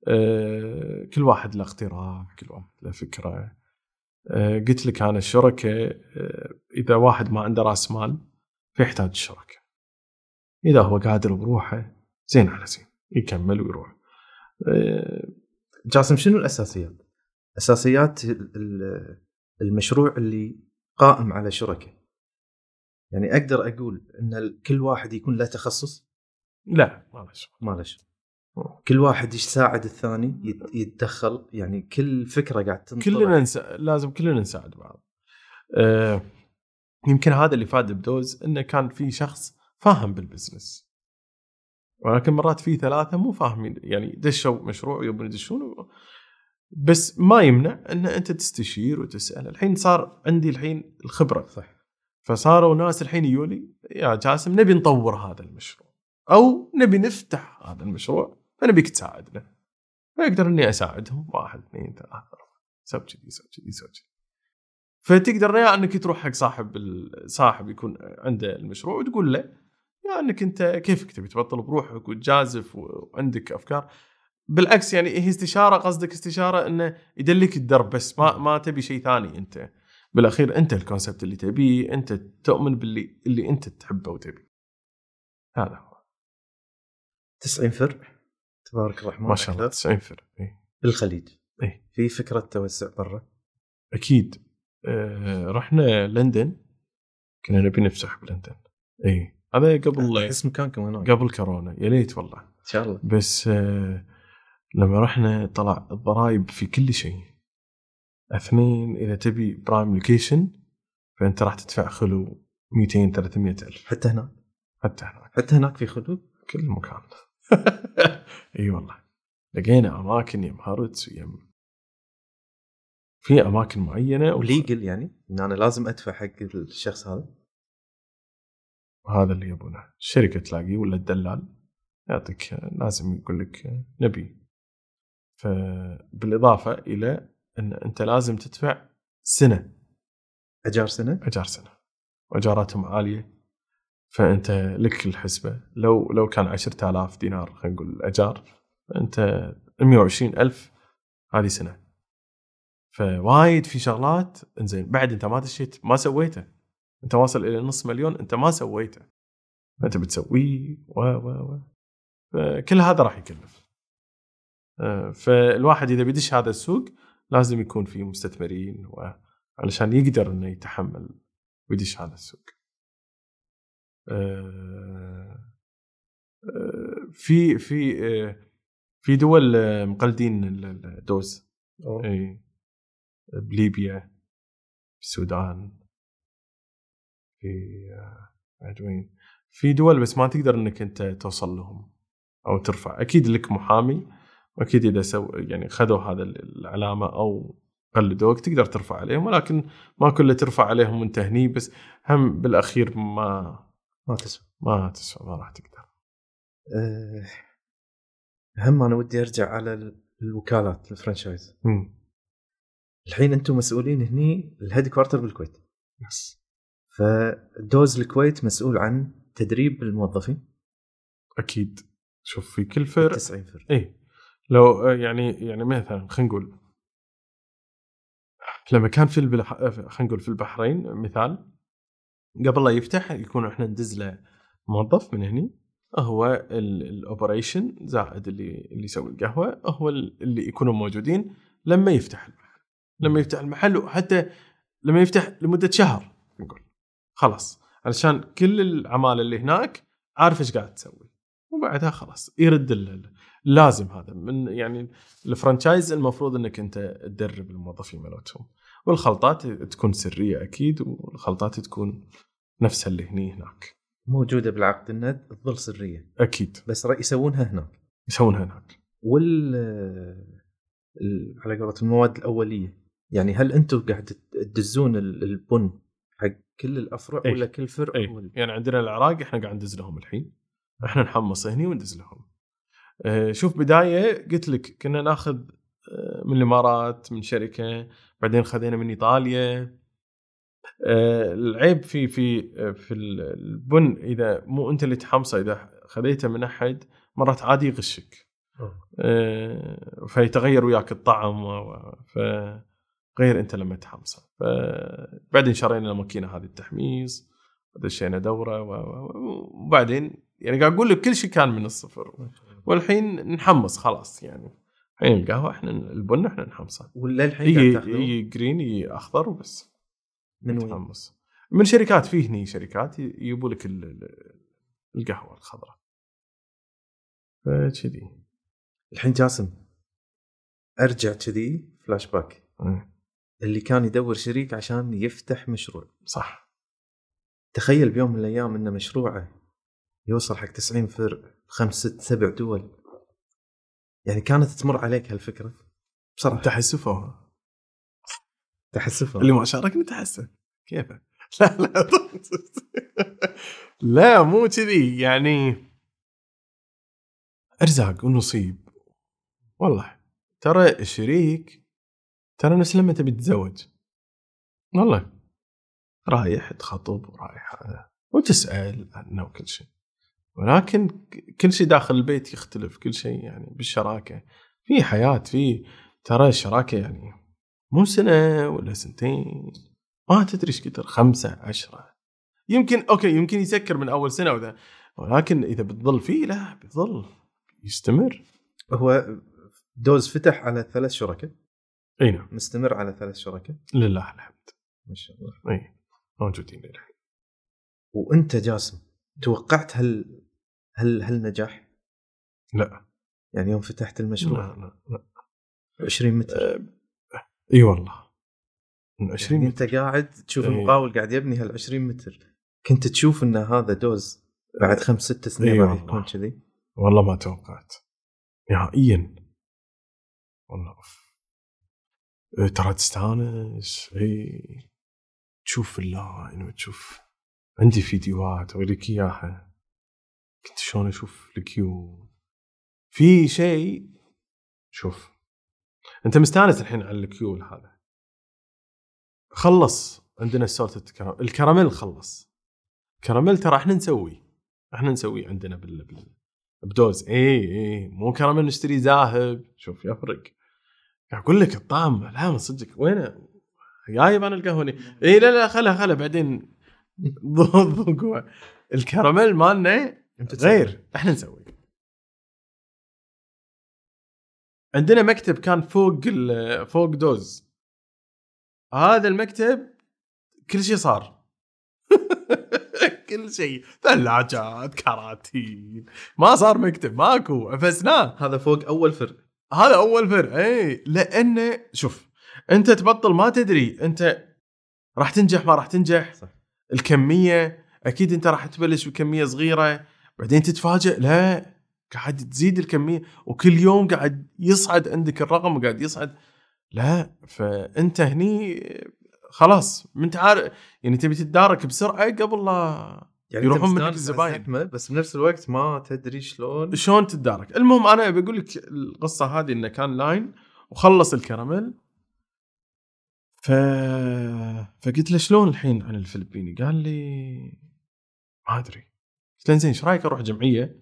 S1: آه كل واحد له اقتراح كل واحد له فكرة آه قلت لك أنا الشركة آه إذا واحد ما عنده رأس مال فيحتاج الشركة إذا هو قادر بروحه زين على زين يكمل ويروح آه
S2: جاسم شنو الأساسيات؟ أساسيات ال- المشروع اللي قائم على شركة. يعني أقدر أقول إن كل واحد يكون له تخصص؟
S1: لا ما له
S2: ما له. كل واحد يساعد الثاني يت- يتدخل يعني كل فكرة قاعد تنطرح
S1: كلنا نسا... لازم كلنا نساعد بعض. آه يمكن هذا اللي فاد بدوز إنه كان في شخص فاهم بال business. ولكن مرات في ثلاثة مو فاهمين يعني دشوا مشروع ويبون يدشون بس ما يمنع إن أنت تستشير وتسأل. الحين صار عندي الحين الخبرة.
S2: صح
S1: فصاروا ناس الحين يقولي يا جاسم نبي نطور هذا المشروع. أو نبي نفتح هذا المشروع فنبيك تساعدنا. فاقدر إني أساعدهم واحد اثنين ثلاثة. سوي كذي سوي كذي سوي كذي. فتقدر يا إنك تروح حق صاحب صاحب يكون عنده المشروع وتقول له يا إنك أنت كيفك؟ تبي تبطل بروحك وتجازف وعندك أفكار؟ بالعكس يعني هي استشارة قصدك استشارة إنه يدلك الدرب بس ما ما تبي شيء ثاني أنت. بالأخير أنت ال concept اللي تبيه أنت تؤمن باللي اللي أنت تحبه وتبيه. هذا هو.
S2: 90 فرع تبارك الرحمن
S1: ما شاء الله
S2: أكثر.
S1: 90 فرع إيه.
S2: بالخليج.
S1: إيه.
S2: في فكرة توسع برا؟
S1: أكيد. آه رحنا لندن. كنا نبي نفتح بلندن. اي هذا قبل
S2: أحس مكانكم هناك.
S1: قبل كورونا. يا ليت والله.
S2: إن شاء الله.
S1: بس آه لما رحنا طلع الضرائب في كل شيء. اثنين إذا تبي prime location فأنت راح تدفع خلو 200 300 ألف.
S2: حتى هناك؟
S1: حتى هناك.
S2: حتى هناك في خلود
S1: كل مكان. (laughs) إي والله. لقينا أماكن يم هارتس ويم في أماكن معينة
S2: وليجل يعني؟ إن أنا لازم أدفع حق الشخص هذا؟
S1: وهذا اللي يبونه. الشركة تلاقيه ولا الدلال؟ يعطيك لازم يقول لك نبي. فبالإضافة إلى أن أنت لازم تدفع سنة.
S2: أجار سنة؟
S1: أجار سنة. وأجاراتهم عالية. فأنت لك الحسبة. لو لو كان 10000 دينار خلينا نقول الاجار انت 120 ألف هذه سنة. فوايد في شغلات إنزين بعد أنت ما دشيت ما سويته. أنت واصل إلى نص مليون أنت ما سويته. انت بتسويه و و و. فكل هذا راح يكلف. فالواحد إذا بيدش هذا السوق لازم يكون في مستثمرين علشان يقدر إنه يتحمل ويدش هذا السوق. آه، آه، في في في دول مقلدين الدوز. إي بليبيا السودان في بعد وين؟ في دول بس ما تقدر إنك أنت توصل لهم أو ترفع. أكيد لك محامي وأكيد إذا سو يعني خذوا هذا العلامة أو قلدوك تقدر ترفع عليهم ولكن ما كله ترفع عليهم وأنت هني بس هم بالأخير ما
S2: ما تسوى
S1: ما تسوى ما راح تقدر.
S2: أه هم أنا ودي أرجع على الوكالات ال
S1: franchise.
S2: الحين أنتم مسؤولين هني ال headquarter بالكويت.
S1: yes.
S2: فدوز الكويت مسؤول عن تدريب الموظفين.
S1: أكيد شوف في كل فرق
S2: 90 فرق.
S1: اي لو يعني يعني مثلا خلينا نقول لما كان في البلح... خلينا نقول في البحرين مثال قبل لا يفتح يكون إحنا ندز له موظف من هني هو الاوبريشن زائد اللي اللي يسوي القهوة هو اللي يكونوا موجودين لما يفتح المحل لما يفتح المحل وحتى لما يفتح لمدة شهر نقول. خلاص. علشان كل العمالة اللي هناك عارف إيش قاعد تسوي. وبعدها خلاص يرد لازم هذا. من يعني الفرنشايز المفروض إنك أنت تدرب الموظفين مالتهم. والخلطات تكون سرية أكيد والخلطات تكون نفسها اللي هني هناك.
S2: موجودة بالعقد انها تظل سرية.
S1: أكيد.
S2: بس يسوونها هناك.
S1: يسوونها هناك.
S2: وال على قولة المواد الأولية. يعني هل أنتم قاعد تدزون البن حق كل الأفرع
S1: أي.
S2: ولا كل فرع. ولا؟
S1: يعني عندنا العراق إحنا قاعد ندز لهم الحين. إحنا نحمص هني وندز لهم. شوف بداية قلت لك كنا ناخذ آه، من الإمارات من شركة بعدين خذينا من إيطاليا. آه، العيب في في في البن إذا مو أنت اللي تحمصه إذا خذيته من أحد مرات عادي يغشك. فيتغير وياك الطعم فغير أنت لما تحمصه. فبعدين شرينا الماكينة هذه التحميص دشينا دورة وبعدين يعني قاعد أقول لك كل شيء كان من الصفر. والحين نحمص خلاص يعني. الحين القهوة إحنا البن إحنا نحمصه.
S2: ولا الحين
S1: يجي جرين يجي أخضر وبس
S2: من وين؟
S1: نتحمص. من شركات في هني شركات يجيبوا لك القهوة الخضراء. فكذي.
S2: الحين جاسم أرجع كذي فلاش باك اللي كان يدور شريك عشان يفتح مشروع.
S1: صح.
S2: تخيل بيوم من الأيام ان مشروعه يوصل حق 90 فرع خمس ست سبع دول. يعني كانت تمر عليك هالفكرة؟
S1: بصراحة. تحسفها.
S2: تحسفها.
S1: اللي ما شاركني تحسف كيف (laughs) لا لا لا. مو كذي. يعني أرزاق ونصيب. والله. ترى الشريك ترى نفس لما تبي تتزوج. والله. رايح تخطب ورايح هذا وتسأل عنه وكل شيء. ولكن كل شيء داخل البيت يختلف كل شيء يعني بالشراكة. في حياة في ترى الشراكة يعني مو سنة ولا سنتين ما تدري إيش كثر خمسة عشرة. يمكن okay يمكن يسكر من أول سنة وذا ولكن إذا بتظل فيه لا بيظل يستمر.
S2: هو دوز فتح على ثلاث شركاء
S1: إي نعم.
S2: مستمر على ثلاث شركاء
S1: لله الحمد.
S2: ما شاء الله.
S1: إي موجودين للحين
S2: وأنت جاسم؟ توقعت هل هل هل نجاح؟
S1: لا.
S2: يعني يوم فتحت المشروع؟
S1: لا لا, لا.
S2: 20 متر.
S1: أه، إي والله. من 20
S2: يعني
S1: متر.
S2: أنت قاعد تشوف
S1: إيه.
S2: المقاول قاعد يبني هال 20 متر. كنت تشوف إن هذا دوز بعد خمس ست سنين راح. يكون كذي؟
S1: والله ما توقعت. نهائيا. والله. إيه، ترى تستانس. إي. تشوف ال line وتشوف عندي فيديوهات اوريك إياها. كنت شلون أشوف ال queue؟ في شيء شوف. أنت مستانس الحين على ال queue هذا؟ خلص. عندنا salted caramel الكراميل خلص. كراميل ترى إحنا نسوي. إحنا نسوي عندنا بال, بال... بدوز. اي اي مو كراميل نشتري جاهز. شوف يفرق. أقول لك الطعم. لا من صدقك. وينه؟ جايب أنا القهوه اي لا لا خلها خلها بعدين (laughs) ذوقوا الكراميل مالنا. غير. إحنا نسوي. عندنا مكتب كان فوق ال- فوق دوز. هذا المكتب كل شيء صار. (laughs) كل شيء ثلاجات كراتين. ما صار مكتب ماكو. عفسناه
S2: هذا فوق أول فرق
S1: هذا أول فرق إي. لأنه شوف أنت تبطل ما تدري أنت راح تنجح ما راح تنجح.
S2: صح.
S1: الكمية أكيد أنت راح تبلش بكمية صغيرة بعدين تتفاجئ لا قاعد تزيد الكمية وكل يوم قاعد يصعد عندك الرقم وقاعد يصعد. لا فأنت هني خلاص انت عارف يعني تبي تتدارك بسرعة قبل لا
S2: يعني
S1: يروحون منك الزباين.
S2: بس بنفس الوقت ما تدري شلون.
S1: شلون تتدارك؟ المهم أنا بقول لك القصة هذه إنه كان لاين وخلص الكراميل ف فقلت له شلون الحين عن الفلبيني؟ قال لي ما أدري. قلت له زين إيش رأيك أروح جمعية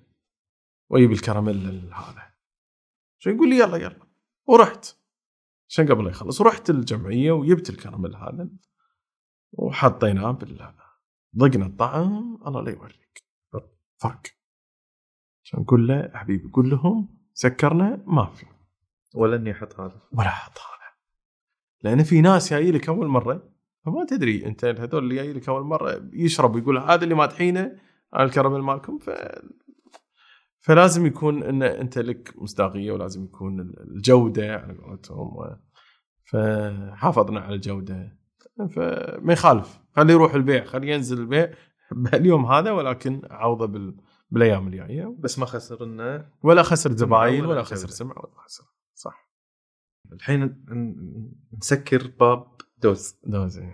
S1: وأجيب الكراميل ال- هذا؟ شو يقول لي؟ يلا يلا. ورحت. عشان قبل لا يخلص؟ ورحت الجمعية وجبت الكراميل هذا وحطيناه بال ضقنا الطعم. الله لا يوريك. فرق عشان نقول له؟ حبيبي قول لهم سكرنا ما في.
S2: ولا إني أحط هذا.
S1: ولا حط هذا. لأن في ناس جاي لك أول مرة فما تدري أنت هذول اللي جاي لك أول مرة يشرب يقول هذا اللي مادحينه على الكراميل مالكم ف فلازم يكون إن أنت لك مصداقية ولازم يكون الجودة على قولتهم فحافظنا على الجودة. فما يخالف خليه يروح البيع خليه ينزل البيع (laughs) اليوم هذا ولكن عوضه بال... بالأيام الجاية.
S2: بس ما خسر انه
S1: ولا خسر زباين
S2: ولا
S1: ولا. خسر سمعه ولا خسر. صح.
S2: الحين نسكر باب دوز.
S1: دوزي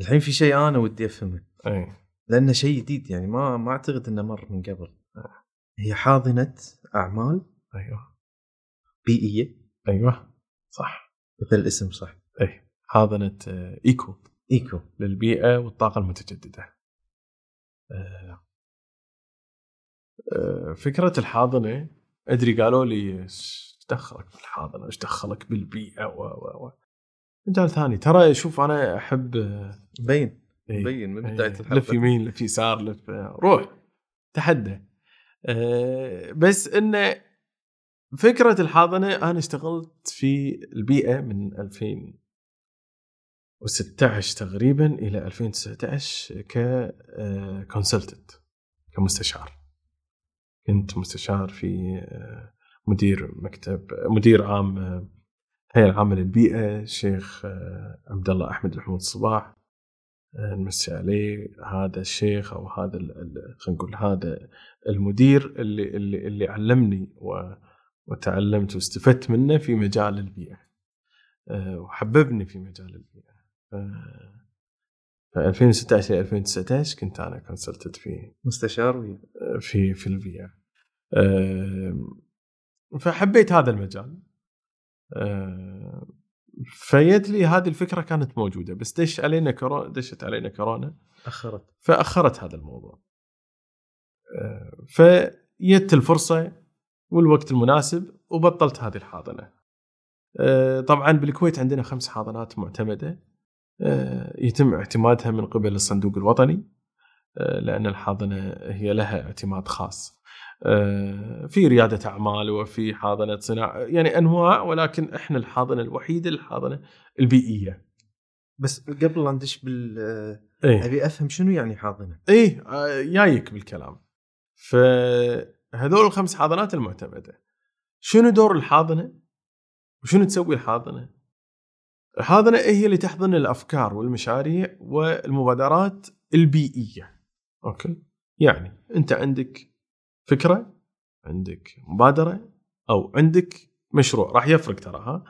S2: الحين في شيء أنا ودي أفهمه.
S1: اي
S2: لأنه شيء جديد يعني ما ما أعتقد إنه مر من قبل. هي حاضنة أعمال.
S1: أيوه.
S2: بيئية.
S1: أيوه. صح.
S2: مثل الاسم صح.
S1: اي حاضنة آه، eco.
S2: إيكو.
S1: للبيئة والطاقة المتجددة. آه، آه، فكرة الحاضنة أدري قالوا لي إيش دخلك بالحاضنه إيش دخلك بالبيئة؟ و و و. مجال ثاني. ترى شوف أنا أحب آه،
S2: مبين
S1: إيه.
S2: مبين من
S1: إيه،
S2: بداية
S1: لف
S2: الحلقة
S1: يمين لف يسار لف روح تحدى. أه بس انه فكرة الحاضنة أنا اشتغلت في البيئة من 2016 تقريبا إلى 2019 ككونسلتنت كمستشار. كنت مستشار في آه، مدير مكتب مدير عام آه، هيئة العامه للبيئة الشيخ آه، عبد الله أحمد محمود الصباح نمسي عليه. هذا الشيخ أو هذا خلينا نقول هذا المدير اللي اللي اللي علمني و- وتعلمت واستفدت منه في مجال البيئة. أه، وحببني في مجال البيئة. ف 2016 إلى 2019 كنت أنا كونسلتنت في
S2: مستشار
S1: في في البيئة. فحبيت هذا المجال أه، فيد لي هذه الفكرة كانت موجودة بس دش علينا كورونا دشت علينا كورونا
S2: أخرت
S1: فأخرت هذا الموضوع. آه، فجت الفرصة والوقت المناسب وبطلت هذه الحاضنة. آه، طبعا بالكويت عندنا خمس حاضنات معتمدة آه، يتم اعتمادها من قبل الصندوق الوطني لأن الحاضنة هي لها اعتماد خاص. آه، في ريادة أعمال وفي حاضنة صناعة يعني أنواع ولكن إحنا الحاضنة الوحيدة الحاضنة البيئية.
S2: بس قبل لا ندش بال
S1: إيه.
S2: أبي أفهم شنو يعني حاضنة؟
S1: إيه آه، جايك بالكلام. فهذول الخمس حاضنات المعتمدة شنو دور الحاضنة؟ وشنو تسوي الحاضنة؟ الحاضنة هي اللي تحضن الأفكار والمشاريع والمبادرات البيئية. أوكي؟ يعني أنت عندك فكرة عندك مبادرة أو عندك مشروع. راح يفرق ترى ها؟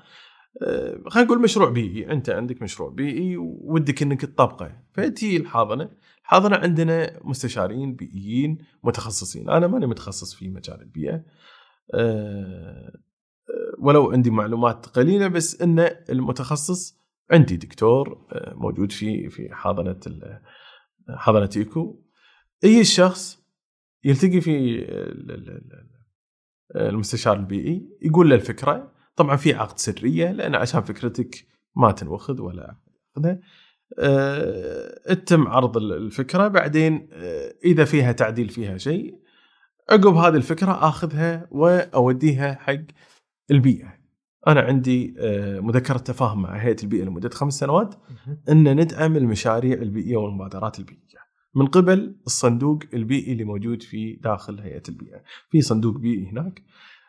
S1: أه، خلينا نقول مشروع بيئي. أنت عندك مشروع بيئي ودك إنك تطبقه. فتي الحاضنة. الحاضنة عندنا مستشارين بيئيين متخصصين. أنا ماني متخصص في مجال البيئة. أه، ولو عندي معلومات قليلة بس إن المتخصص عندي دكتور موجود في في حاضنة حاضنة إيكو. أي الشخص يلتقي في ال- ال- ال- المستشار البيئي يقول له الفكرة. طبعا في عقد سرية لأن عشان فكرتك ما تنوخذ ولا أخذها. أه، تتم عرض ال- الفكرة. بعدين أه، إذا فيها تعديل فيها شيء عقب هذه الفكرة آخذها وأوديها حق البيئة. أنا عندي أه، مذكرة تفاهم مع هيئة البيئة لمدة خمس سنوات. إن ندعم المشاريع البيئية والمبادرات البيئية. من قبل الصندوق البيئي اللي موجود في داخل هيئة البيئة، في صندوق بيئي هناك.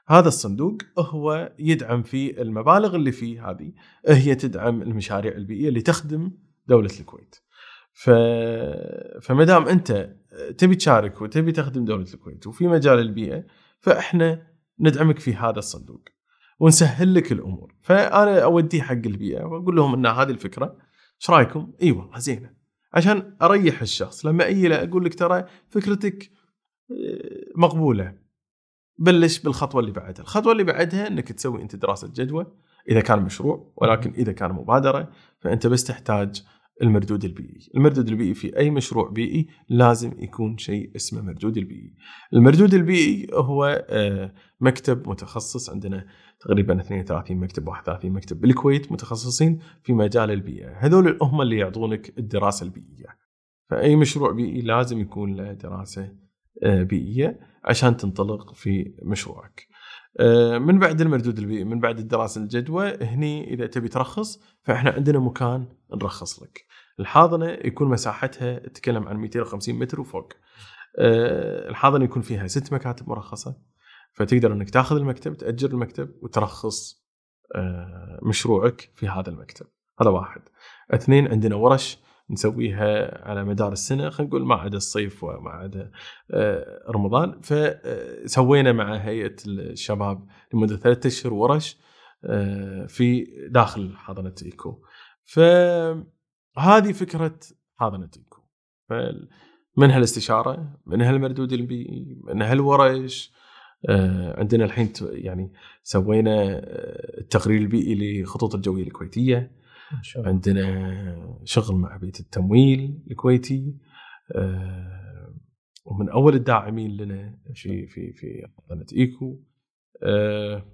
S1: هذا الصندوق هو يدعم في المبالغ اللي فيه هذه. هي تدعم المشاريع البيئية اللي تخدم دولة الكويت. ف... فما دام أنت تبي تشارك وتبي تخدم دولة الكويت وفي مجال البيئة فإحنا ندعمك في هذا الصندوق ونسهل لك الأمور، فأنا اوديه حق البيئة وأقول لهم إن هذه الفكرة إيش رأيكم؟ إي والله زينة. عشان أريح الشخص. لما أجي أقول لك ترى فكرتك آه، مقبولة. بلش بالخطوة اللي بعدها، الخطوة اللي بعدها إنك تسوي أنت دراسة جدوى إذا كان مشروع ولكن إذا كان مبادرة فأنت بس تحتاج المردود البيئي، المردود البيئي في أي مشروع بيئي لازم يكون شيء اسمه مردود البيئي. المردود البيئي هو آه، مكتب متخصص عندنا تقريبا 32 مكتب 31 مكتب بالكويت متخصصين في مجال البيئة، هذول هم اللي يعطونك الدراسة البيئية. فأي مشروع بيئي لازم يكون له دراسة آه، بيئية عشان تنطلق في مشروعك. آه، من بعد المردود البيئي من بعد الدراسة الجدوى هني إذا تبي ترخص فإحنا عندنا مكان نرخص لك. الحاضنة يكون مساحتها تتكلم عن 250 متر وفوق. آه، الحاضنة يكون فيها ست مكاتب مرخصة فتقدر إنك تاخذ المكتب تأجر المكتب وترخص آه، مشروعك في هذا المكتب. هذا واحد. اثنين عندنا ورش نسويها على مدار السنة خلينا نقول ما عدا الصيف وما عدا آه، رمضان فسوينا مع هيئة الشباب لمدة ثلاثة أشهر ورش آه، في داخل حاضنه إيكو فهذه فكرة حاضنه إيكو منها الاستشاره منها المردود البيئي منها الورش آه، عندنا الحين يعني سوينا آه، التقرير البيئي لخطوط
S2: الجوية الكويتية. الله.
S1: عندنا شغل مع بيت التمويل الكويتي. آه، ومن أول الداعمين لنا في في في حضانه إيكو. آه،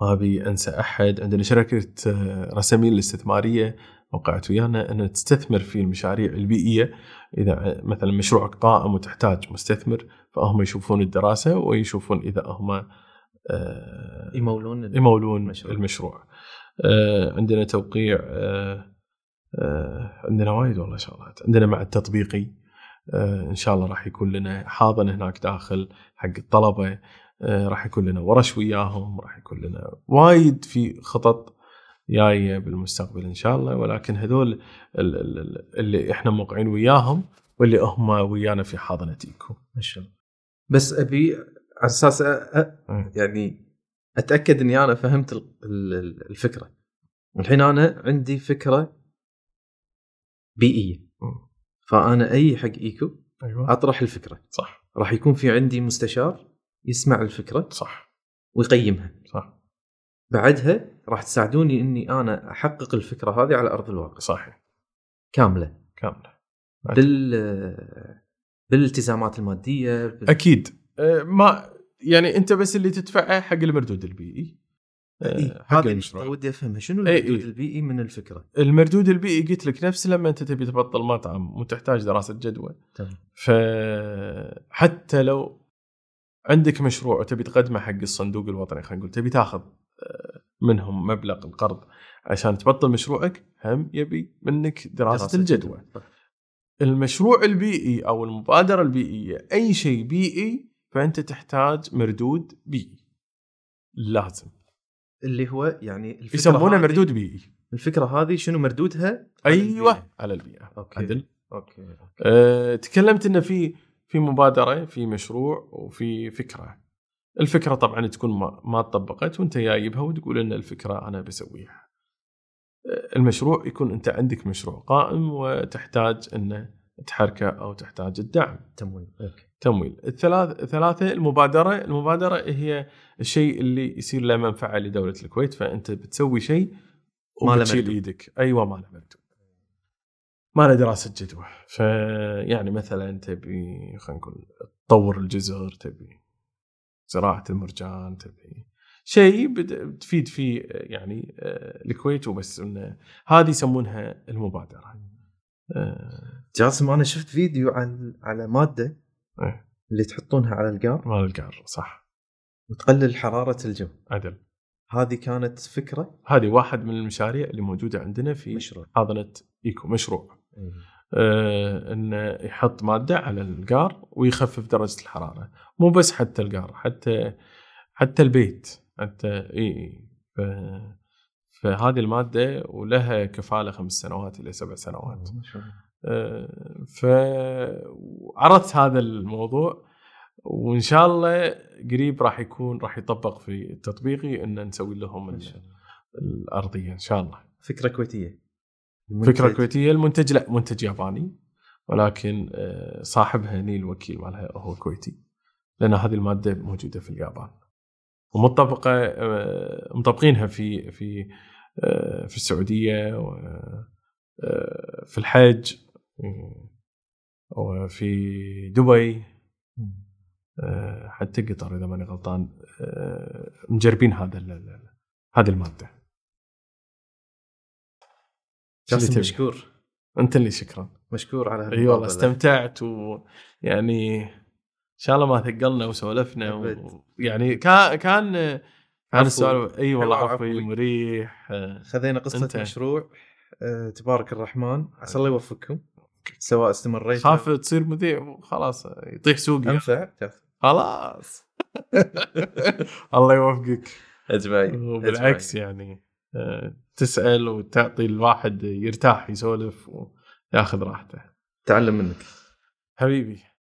S1: ما أبي أنسى أحد. عندنا شركة آه، رسامين الاستثماريه وقعت ويانا ان تستثمر في المشاريع البيئية إذا مثلا مشروعك قائم وتحتاج مستثمر فهم يشوفون الدراسة ويشوفون إذا هم آه،
S2: يمولون
S1: يمولون
S2: المشروع.
S1: المشروع. آه عندنا توقيع آه عندنا وايد والله شغلات عندنا مع التطبيقي إن شاء الله راح يكون لنا حاضن هناك داخل حق الطلبة راح يكون لنا ورش وياهم راح يكون لنا وايد في خطط جاية بالمستقبل إن شاء الله. ولكن هذول ال- ال- ال- اللي إحنا موقعين وياهم واللي هم ويانا في حاضنة ايكو
S2: ما شاء الله. بس أبي على أساس أ- يعني أتأكد إني أنا فهمت ال- ال- الفكرة. الحين أنا عندي فكرة
S1: بيئية.
S2: فأنا أي حق إيكو
S1: أيوه.
S2: أطرح الفكرة.
S1: صح.
S2: راح يكون في عندي مستشار يسمع الفكرة
S1: صح.
S2: ويقيمها.
S1: صح.
S2: بعدها راح تساعدوني إني أنا أحقق الفكرة هذه على أرض الواقع.
S1: صحيح.
S2: كاملة.
S1: كاملة.
S2: بال بالالتزامات المادية بال...
S1: أكيد. أه، ما يعني أنت بس اللي تدفعه حق المردود البيئي. أه،
S2: إيه،
S1: حق
S2: هذه
S1: المشروع
S2: ودي افهمها شنو
S1: إيه،
S2: المردود
S1: إيه.
S2: البيئي من الفكرة؟
S1: المردود البيئي قلت لك نفس لما أنت تبي تبطل مطعم وتحتاج دراسة جدوى.
S2: تمام.
S1: فحتى لو عندك مشروع وتبي تقدمه حق الصندوق الوطني خلينا نقول تبي تاخذ. منهم مبلغ القرض عشان تبطل مشروعك هم يبي منك دراسة, دراسة الجدوى. المشروع البيئي أو المبادرة البيئية أي شيء بيئي فأنت تحتاج مردود بيئي. لازم.
S2: اللي هو يعني
S1: يسمونه مردود بيئي.
S2: الفكرة هذه شنو مردودها؟
S1: أيوه على البيئة, على البيئة.
S2: okay. عدل. okay, okay.
S1: أه تكلمت إنه في في مبادرة في مشروع وفي فكرة. الفكرة طبعا تكون ما, ما تطبقت وأنت جايبها وتقول إن الفكرة أنا بسويها. المشروع يكون أنت عندك مشروع قائم وتحتاج انه تحركه أو تحتاج الدعم.
S2: تمويل okay.
S1: تمويل. الثلاث ثلاثة المبادرة المبادرة هي الشيء اللي يصير له منفعة لدولة الكويت فأنت بتسوي شيء
S2: ما له تشيل
S1: إيدك. أيوه ما له مكتوب. ما له دراسة جدوى. فيعني مثلا تبي خلينا نقول تطور الجزر تبي زراعة المرجان تبي. شيء بتفيد فيه يعني آه، الكويت وبس إنه هذه يسمونها المبادرة.
S2: آه. جاسم أنا شفت فيديو عن على مادة
S1: إيه.
S2: اللي تحطونها على القار.
S1: مال القار صح.
S2: وتقلل حرارة الجو.
S1: عدل.
S2: هذه كانت فكرة؟
S1: هذه واحد من المشاريع اللي موجودة عندنا في
S2: مشروع.
S1: حاضنة إيكو مشروع. آه إنه يحط مادة على القار ويخفف درجة الحرارة. مو بس حتى القار حتى حتى البيت. حتى إي فهذه المادة ولها كفالة خمس سنوات إلى سبع سنوات. آه فعرضت هذا الموضوع وإن شاء الله قريب راح يكون راح يطبق في التطبيقي إن نسوي لهم الأرضية إن شاء الله.
S2: فكرة كويتية.
S1: فكره كويتيه المنتج لا منتج ياباني ولكن آه، صاحبها نيل الوكيل مالها هو كويتي لأن هذه المادة موجودة في اليابان. ومطبقه آه، مطبقينها في في آه، في السعودية في الحج وفي دبي حتى قطر إذا ماني غلطان مجربين هذا هذه المادة.
S2: جاسم مشكور.
S1: انت اللي شكرا.
S2: مشكور على
S1: اي والله استمتعت ويعني إن شاء الله ما ثقلنا وسولفنا و... يعني كان كان كان السؤال أي والله عفوي مريح.
S2: خذينا قصة أنت. مشروع. أه تبارك الرحمن. عسى الله يوفقكم سواء استمريت
S1: خاف تصير مذيع خلاص يطيح سوقي.
S2: انفع
S1: خلاص. (laughs) الله يوفقك.
S2: أجمعين.
S1: وبالعكس يعني آه، تسأل وتعطي الواحد يرتاح يسولف وياخذ راحته.
S2: تعلم منك.
S1: حبيبي.